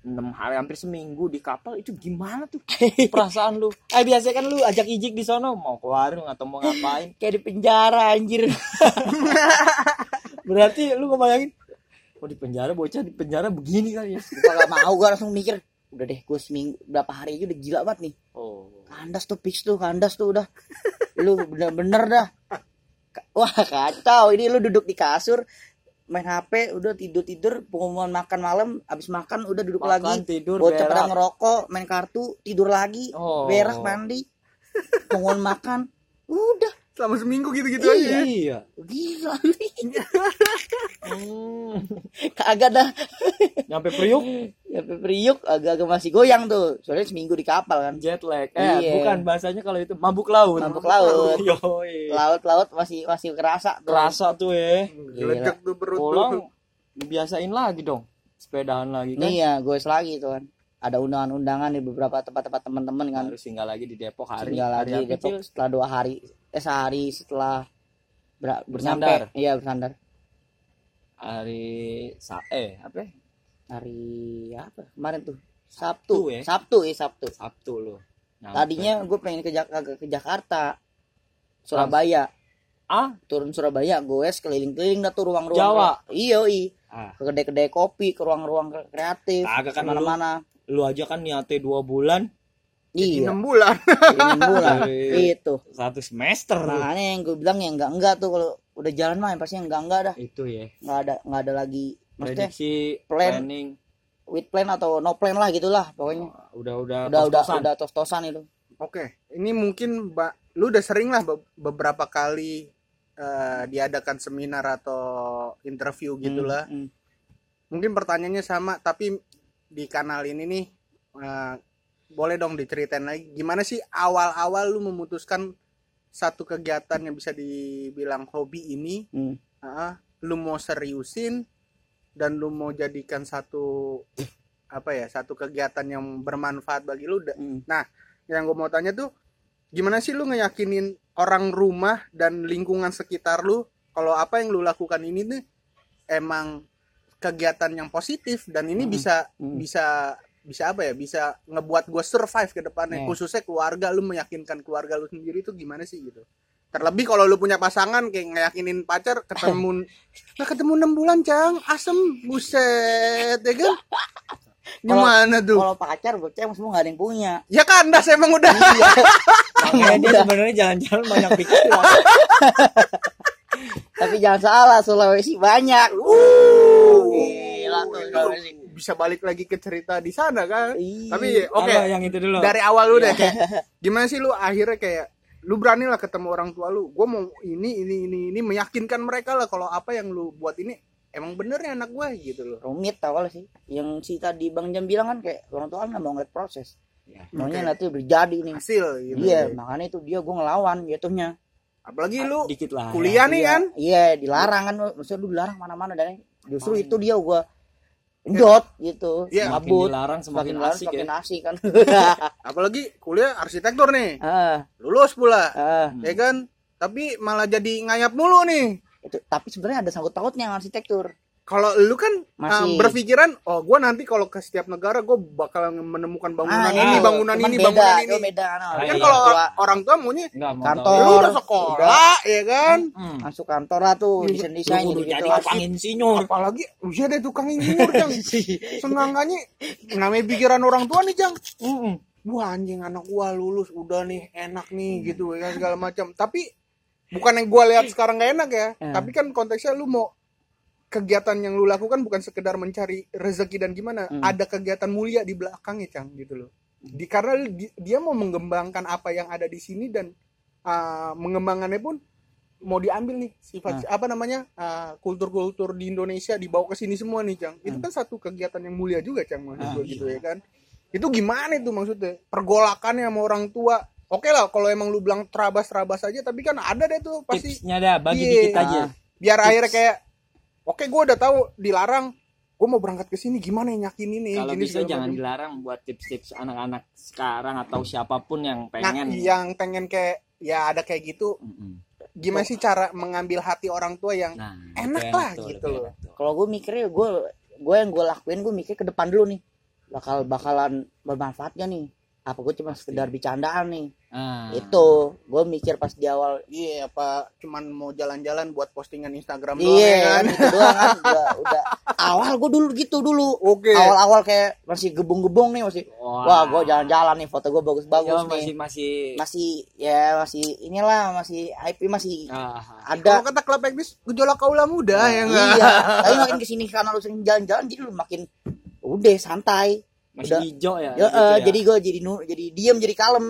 enam hari hampir seminggu di kapal itu gimana tuh? Perasaan lu. Eh biasanya kan lu ajak ijik di sono mau ke warung atau mau ngapain? Kayak di penjara anjir. Berarti lu ngebayangin oh di penjara bocah di penjara begini kali ya? Gua gak mau gua langsung mikir udah deh gue seminggu berapa hari aja udah gila banget nih. Oh. Kandas tuh fix tuh kandas tuh udah. Lu bener-bener dah. Wah kacau. Ini lu duduk di kasur main HP udah tidur tidur pengumuman makan malam abis makan udah duduk Makan, lagi. tidur, bocah pada ngerokok main kartu tidur lagi. Oh. berak mandi. Pengumuman makan. Udah selama seminggu gitu-gitu aja. ya. iya. Gila Hmm. kagak dah. Nyampe priuk? Ya Priuk agak-agak masih goyang tuh. Soalnya seminggu di kapal kan. Jet lag. Eh Iya. bukan bahasanya kalau itu mabuk laut. Mabuk laut. Yoi. laut-laut masih masih kerasa tuh. kerasa tuh ya Geledek tuh perut tuh. pulang biasain lagi dong. Sepedahan lagi kan. Nih ya gue lagi tuh kan. Ada undangan-undangan di beberapa tempat-tempat teman-teman kan. Harus tinggal lagi di Depok hari. Tinggal lagi hari di Depok kecil. setelah dua hari eh sehari setelah ber Bersandar. nyampe. iya bersandar. Hari sa eh apa? Ya? hari apa? Kemarin tuh. Sabtu Sabtu. ya? Sabtu ya Sabtu. Sabtu lo tadinya gue pengen ke, Jak- ke Jakarta Surabaya. Ah? Turun Surabaya gue keliling-keliling dah tuh ruang-ruang Jawa? iya iya. Ah. Ke kedai-kedai kopi ke ruang-ruang kreatif Kagak kan mana-mana lu aja kan niatnya dua bulan iya. enam bulan. Enam bulan. Dari- itu satu semester. Lu. makanya yang gue bilang ya enggak enggak tuh kalau udah jalan mah yang pasti enggak enggak dah. Itu ya. Nggak ada nggak ada lagi. Maksudnya prediksi plan. planning. With plan atau no plan lah gitulah pokoknya. Udah udah udah udah tos-tosan. udah tos-tosan itu. Oke, ini mungkin Mbak, lu udah sering lah be- beberapa kali eh, diadakan seminar atau interview gitulah. Hmm, hmm. Mungkin pertanyaannya sama, tapi di kanal ini nih eh, boleh dong diceritain lagi gimana sih awal-awal lu memutuskan satu kegiatan yang bisa dibilang hobi ini, Hmm. ah, lu mau seriusin dan lu mau jadikan satu apa ya satu kegiatan yang bermanfaat bagi lu Hmm. yang gue mau tanya tuh gimana sih lu ngeyakinin orang rumah dan lingkungan sekitar lu kalau apa yang lu lakukan ini nih emang kegiatan yang positif dan ini Mm-mm. bisa Mm. bisa bisa apa ya? Bisa ngebuat gue survive ke depannya. Yeah. khususnya keluarga lu meyakinkan keluarga lu sendiri tuh gimana sih gitu? Terlebih kalau lu punya pasangan kayak ngeyakinin pacar ketemu nah ketemu enam bulan cang. Asem. Buset ya kan? Gimana tuh? kalau pacar bocah emang semua nggak ada yang punya. Ya kandas emang udah. Makanya dia sebenarnya jalan-jalan banyak pikiran. tapi jangan salah Sulawesi banyak. Uh gila tuh. Sulawesi bisa balik lagi ke cerita di sana kan? Ih, tapi oke Apa yang itu dulu. dari awal lu deh. Kayak gimana sih lu akhirnya kayak lu berani lah ketemu orang tua lu? Gue mau ini ini ini ini meyakinkan mereka lah kalau apa yang lu buat ini emang bener ya anak gue gitu loh. Rumit awal sih? Yang si tadi bang Jam bilang kan kayak orang tua kan nggak mau ngeliat proses. Ya. maunya Oke. nanti berjadi nih. Hasil gitu iya makanya itu dia gue ngelawan jatuhnya. Apalagi lu dikit lah. kuliah nih Iya, kan? iya dilarang kan maksudnya lu dilarang mana-mana dan. Justru itu dia gue jot gitu. Iya. Semakin mabut dilarang semakin semakin dilarang asik semakin ya. asik kan. Apalagi kuliah arsitektur nih. Ah lulus pula. Ah ya kan? Tapi malah jadi ngayap mulu nih. Itu tapi sebenarnya ada sangkut pautnya arsitektur kalau lu kan Masih. uh, berpikiran oh gue nanti kalau ke setiap negara gue bakal menemukan bangunan Ah, ini iya. bangunan Cuman ini beda, bangunan ini beda nah. kan iya. kalau orang tua maunya mau Kantor. ya lu udah Udah. sekolah ya kan Hmm. masuk kantor lah tuh Iya, desain desain gitu jadi gitu tukang insinyur. apalagi usia deh tukang insinyur jang senangannya namanya pikiran orang tua nih jang Mm-mm. wah anjing anak gua lulus udah nih enak nih gitu ya segala macam tapi bukan yang gua lihat sekarang gak enak ya Ya. tapi kan konteksnya lu mau kegiatan yang lu lakukan bukan sekedar mencari rezeki dan gimana Hmm. ada kegiatan mulia di belakangnya cang gitu loh di karena di- dia mau mengembangkan apa yang ada di sini dan uh, mengembangannya pun mau diambil nih sifat apa namanya uh, kultur-kultur di Indonesia dibawa ke sini semua nih cang itu Hmm. kan satu kegiatan yang mulia juga cang maksud Ah, gua gitu iya. ya kan itu gimana itu maksudnya pergolakannya sama orang tua oke lah kalau emang lu bilang terabas terabas aja tapi kan ada deh tuh pasti Tipsnya dah bagi Iya. dikit aja. biar Tips. akhirnya kayak oke gue udah tahu dilarang gue mau berangkat ke sini gimana yang yakin ini Kalau gini bisa jangan macam. dilarang buat tips-tips anak-anak sekarang atau siapa pun yang nah pengen. yang pengen kayak ya ada kayak gitu Mm-mm. gimana sih cara mengambil hati orang tua yang Nah, Enak lah tuh, gitu loh. kalau gue mikirnya gue gue yang gue lakuin gue mikir ke depan dulu nih bakal bakalan bermanfaat gak nih apa gue cuma sekedar bercandaan nih. Ah. itu gue mikir pas di awal iya apa cuman mau jalan-jalan buat postingan Instagram doang iya ya kan? kan itu doang kan udah, udah awal gue dulu gitu dulu. Oke. Awal-awal kayak masih gebung-gebung nih masih Wah, wah gue jalan-jalan nih foto gue bagus-bagus Ya, nih. masih. Masih masih ya masih inilah masih IP masih ah, kalau ada kata klub ekbis gejolak kaula muda ya enggak iya. Tapi makin ke sini karena lu sering jalan-jalan jadi lu makin udah santai masih Udah. hijau ya. ya, gitu eh, ya. jadi gue jadi nu jadi diem jadi kalem.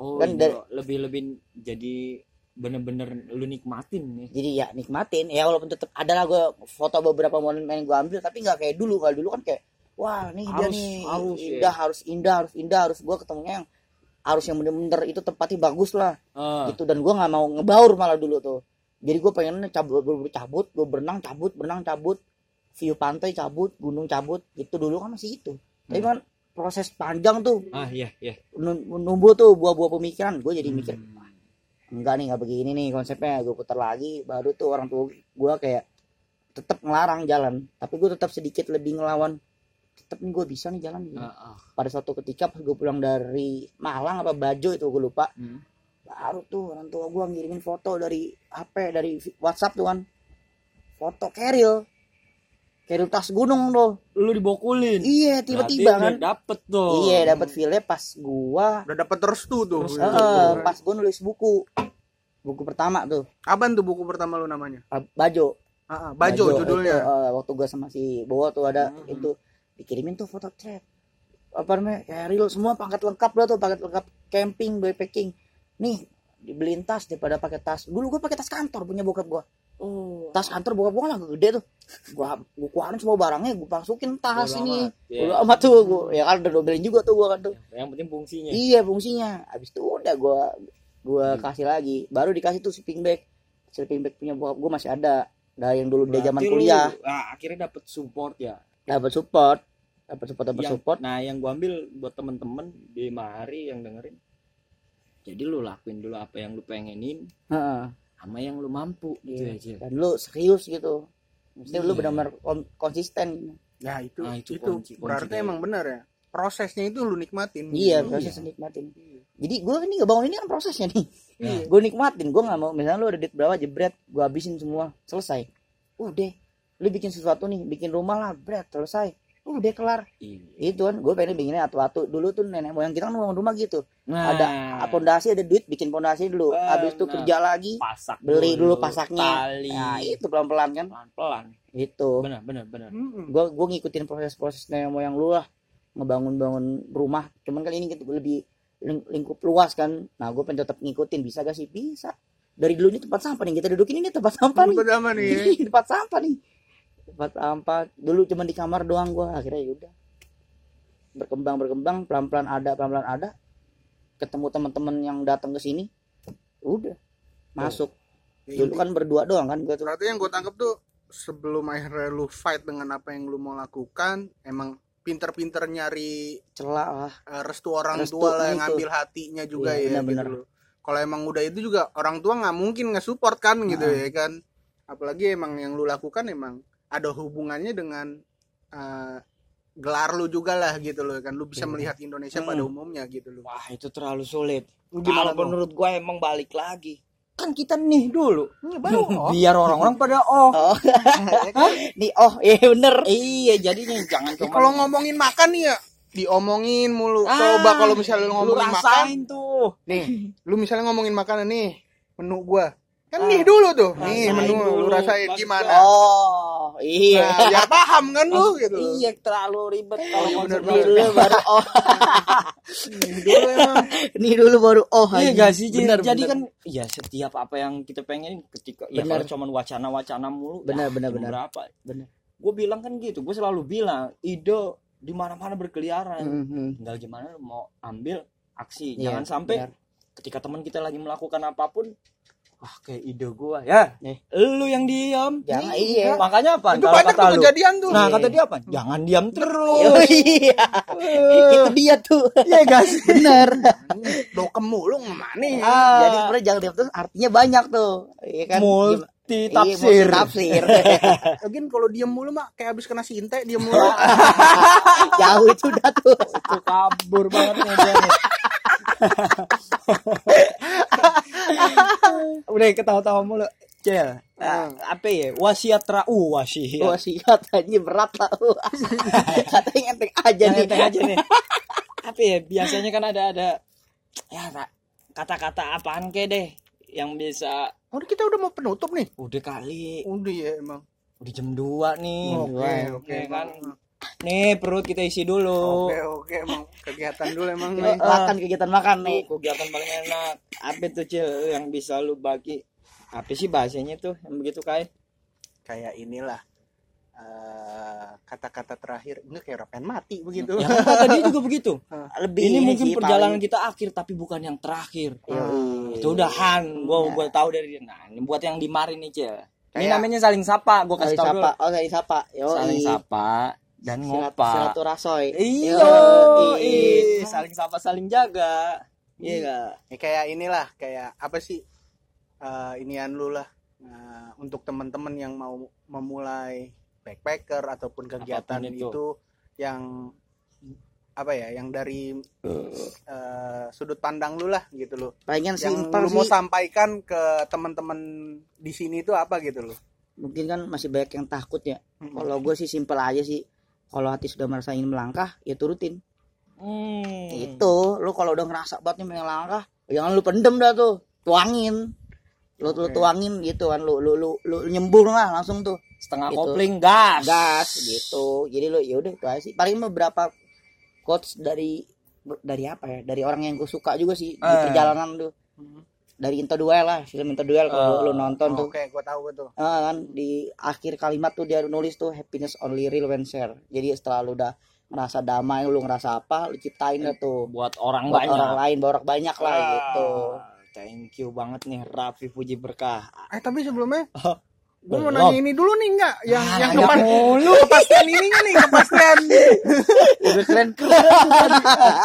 Oh, kan lebih lebih jadi bener-bener lu nikmatin nih. jadi ya nikmatin. Ya walaupun tetap ada lah gue foto beberapa momen yang gue ambil tapi nggak kayak dulu. Kalau dulu kan kayak wah nih dia Harus- nih. harus ya. indah harus indah harus indah. Harus gue ketemunya yang harus yang bener-bener itu tempatnya bagus lah. Ah, gitu. Dan gue nggak mau ngebaur malah dulu tuh. Jadi gue pengen cabut cabut. Gue berenang cabut berenang cabut. View pantai cabut gunung cabut. Gitu. Dulu kan masih itu tapi kan proses panjang tuh. Ah iya iya. nu- numbuh tuh buah-buah pemikiran. Gue jadi mikir Hmm. enggak nih nggak begini nih konsepnya. Gue putar lagi baru tuh orang tua gue kayak tetap ngelarang jalan. Tapi gue tetap sedikit lebih ngelawan. Tetap nih gue bisa nih jalan Ah, ah. pada suatu ketika pas gue pulang dari Malang apa Bajo itu gue lupa. Hmm. baru tuh orang tua gue ngirimin foto dari HP dari WhatsApp tuh kan. Foto keril keril tas gunung tuh. Lu dibokulin. iya tiba-tiba kan. dapet tuh. iya dapat file pas gua. Udah dapat restu tuh Terus, eh, pas gua nulis buku. Buku pertama tuh. Apaan tuh buku pertama lu namanya? Bajo. Ah, ah, Bajo, judulnya. itu, eh, waktu gua sama si Bowo tuh ada Hmm. itu. Dikirimin tuh foto trap apa namanya? Kayak real semua paket lengkap lah tuh paket lengkap camping backpacking. Nih dibeliin tas daripada pakai tas. Dulu gue pakai tas kantor punya bokap gue Oh. tas kantor bokap gue lah gede tuh. Gua gua keluarin semua barangnya gue masukin tas Bodo ini. amat, iya. Amat tuh gua ya kan udah dobelin juga tuh gua kan tuh. Yang penting fungsinya. iya fungsinya. Habis itu udah gua gua Hmm. kasih lagi. Baru dikasih tuh sleeping bag. Sleeping bag punya bokap gua masih ada. Dari yang dulu dia zaman kuliah. lu, ah, akhirnya dapet support ya. dapat support. Dapat support dapat Yang- support. Nah, yang gua ambil buat temen-temen di Mahari yang dengerin. Jadi lu lakuin dulu apa yang lu pengenin Heeh. sama yang lu mampu gitu Iya. ya, Cil. dan lu serius gitu mesti lu Iya. benar-benar kon- konsisten Ya itu Nah, itu itu, kunci- kunci berarti dari- emang benar ya. Prosesnya itu lu nikmatin. iya gitu. proses nikmatin jadi gue ini ngebangun ini kan prosesnya nih Iya. gue nikmatin gue nggak mau misalnya lu ada duit berapa jebret gue habisin semua selesai udah lu bikin sesuatu nih bikin rumah lah bret selesai udah kelar. Iya. itu kan gue pengen bikinnya atu-atu. Dulu tuh nenek moyang kita kan bangun rumah gitu. Nah, ada pondasi ada duit bikin pondasi dulu. Benar. habis itu kerja lagi pasak beli dulu pasaknya. tali. Nah itu pelan-pelan kan. Pelan-pelan. itu Benar, benar, benar. Mm-mm. gue gue ngikutin proses-proses nenek moyang lu lah. Ngebangun-bangun rumah. Cuman kan ini gitu lebih ling- lingkup luas kan. Nah gue pengen tetap ngikutin. Bisa gak sih? Bisa. Dari dulu ini tempat sampah nih. Kita dudukin ini tempat sampah nih. Betul amat nih. Ih, tempat sampah nih tempat sampah. Dulu cuma di kamar doang gua. Akhirnya yaudah berkembang berkembang. Pelan pelan ada pelan pelan ada. Ketemu teman-teman yang datang ke sini. Udah. Masuk. Ya, dulu kan berdua doang kan gua tuh. Berarti yang gue tangkap tuh sebelum akhirnya lu fight dengan apa yang lu mau lakukan, emang pinter-pinter nyari celah lah. eh, restu orang Restu, tua lah yang itu. ngambil hatinya juga Iya, ya benar-benar. gitu. Kalau emang udah itu juga orang tua nggak mungkin nge-support kan gitu Nah. ya kan. Apalagi emang yang lu lakukan emang ada hubungannya dengan eh, gelar lu juga lah gitu loh kan. Lu bisa Iya. melihat Indonesia Hmm. pada umumnya gitu loh. Wah, itu terlalu sulit. Lu Kalau menurut gua emang balik lagi. Kan kita nih dulu. Baru oh. Biar orang-orang pada oh. oh nih oh iya bener iya, jadinya jangan cuma kalau ngomongin makan nih ya diomongin mulu. Ah, Coba kalau misalnya lu lu ngomongin makan, rasain tuh. nih, lu misalnya ngomongin makanan nih, menu gua. Kan Ah, nih dulu tuh. Nih rasain menu lu dulu. rasain Bagus gimana. oh iya Nah, biar paham kan lu gitu. Iya, terlalu ribet kalau Iya, konsep bener dulu. baru oh Dulu emang nih dulu baru oh Iya gak sih bener Jadi bener. kan ya setiap apa yang kita pengen ketika ya Bener. kalau cuman wacana-wacana mulu Bener, ya, bener, cuma bener. berapa Bener. gue bilang kan gitu gue selalu bilang ide di mana-mana berkeliaran Mhm. tinggal gimana mau ambil aksi Iya, jangan sampai benar. ketika teman kita lagi melakukan apa pun wah kayak ide gua. Ya Nih. lu yang diam. Jangan, Nih, iya. makanya apa? Itu kalau banyak kata tuh kejadian tuh. nah Iya. kata dia apa? Jangan diam terus. Oh, iya. Itu dia tuh. Iya guys bener. Dokem mulu ke mana ya? Ah. jadi sebenarnya jangan diam terus artinya banyak tuh. Iya kan? Multi Iya, tafsir multi tafsir Lagian kalau diem mulu mah kayak habis kena sinte diem mulu. jauh itu udah tuh. Itu kabur banget. udah ketawa-tawa mulu. Cel Hmm. apa ya? Wasiat ra uh wasiat. Wasiat aja berat lah. Katanya enteng aja Yang nih. enteng aja nih. Apa ya? Biasanya kan ada ada ya kata-kata apaan ke deh yang bisa Oh, kita udah mau penutup nih. udah kali. Udah ya emang. udah jam 2 nih. Oke, oke. Ya kan? Emang. Nih perut kita isi dulu. Oke, oke emang kegiatan dulu emang Nih, makan kegiatan makan nih. Tuh, kegiatan paling enak. Apa tuh cil yang bisa lu bagi? Apa sih bahasanya tuh yang begitu kain Kayak inilah eh, kata-kata terakhir enggak kayak rapen mati begitu. ya kan kata dia juga begitu. Lebih ini mungkin sih, perjalanan paling. kita akhir tapi bukan yang terakhir. Yoi. itu udahan gua Ya. gua tahu dari dia. Nah ini buat yang di mari nih cil. Ini Kayak- namanya saling sapa gua saling kasih tahu dulu. sapa. Oh saling sapa. Yoi. saling sapa dan ngopa silaturasoy iyo Yoi. saling sapa saling jaga. Iya gak Ya, kayak inilah kayak apa sih eh, inian lu lah. Nah, untuk teman-teman yang mau memulai backpacker ataupun kegiatan Apa pun itu. itu. yang apa ya yang dari eh, sudut pandang lu lah gitu loh. Palingan yang simpel lu mau sampaikan ke teman-teman di sini itu apa gitu loh? Mungkin kan masih banyak yang takut ya. Mm-mm. kalau gue sih simpel aja sih kalau hati sudah merasa ingin melangkah ya turutin. Hmm. itu lu kalau udah ngerasa banget nih pengen langkah jangan lu pendem dah tuh tuangin. Lu lu tuangin gitu kan lu lu lu, lu nyembur lah langsung tuh. Setengah Gitu. kopling gas. Gas gitu. Jadi lu ya udah itu aja sih. Paling beberapa quotes dari dari apa ya dari orang yang gue suka juga sih di Eh. perjalanan tuh dari Into Duel lah film Into Duel kalau Eh. lu nonton tuh. Oke, gua tahu tuh. Ah, kan di akhir kalimat tuh dia nulis tuh happiness only real when share jadi setelah lu udah ngerasa damai lu ngerasa apa lu ciptain dah tuh. Buat orang buat banyak. orang lain buat orang banyak lah Ah, gitu. thank you banget nih Raffi Puji Berkah. Eh tapi sebelumnya gue mau nanya ini dulu nih enggak? Yang Ah, yang kepas, mulu. kepastian ininya nih kepastian. Udah keren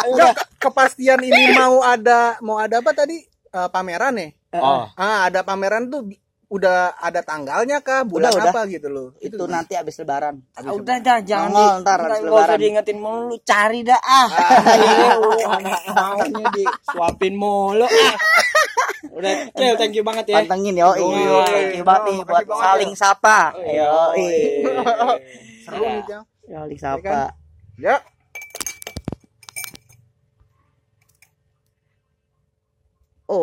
Enggak, ke- kepastian ini mau ada mau ada apa tadi Eh, pameran ya oh. ah ada pameran tuh udah ada tanggalnya kah bulan Udah, udah. apa gitu loh. Itu nanti abis lebaran. Ah, udah dah jangan Nongol di, ntar habis nggak usah lebaran. diingetin mulu cari dah ah. Maunya disuapin mulu ah. Udah Cel, thank you banget ya. Pantengin yo thank you banget nih buat banget saling sapa. Yo seru nih Jang. saling sapa. Ya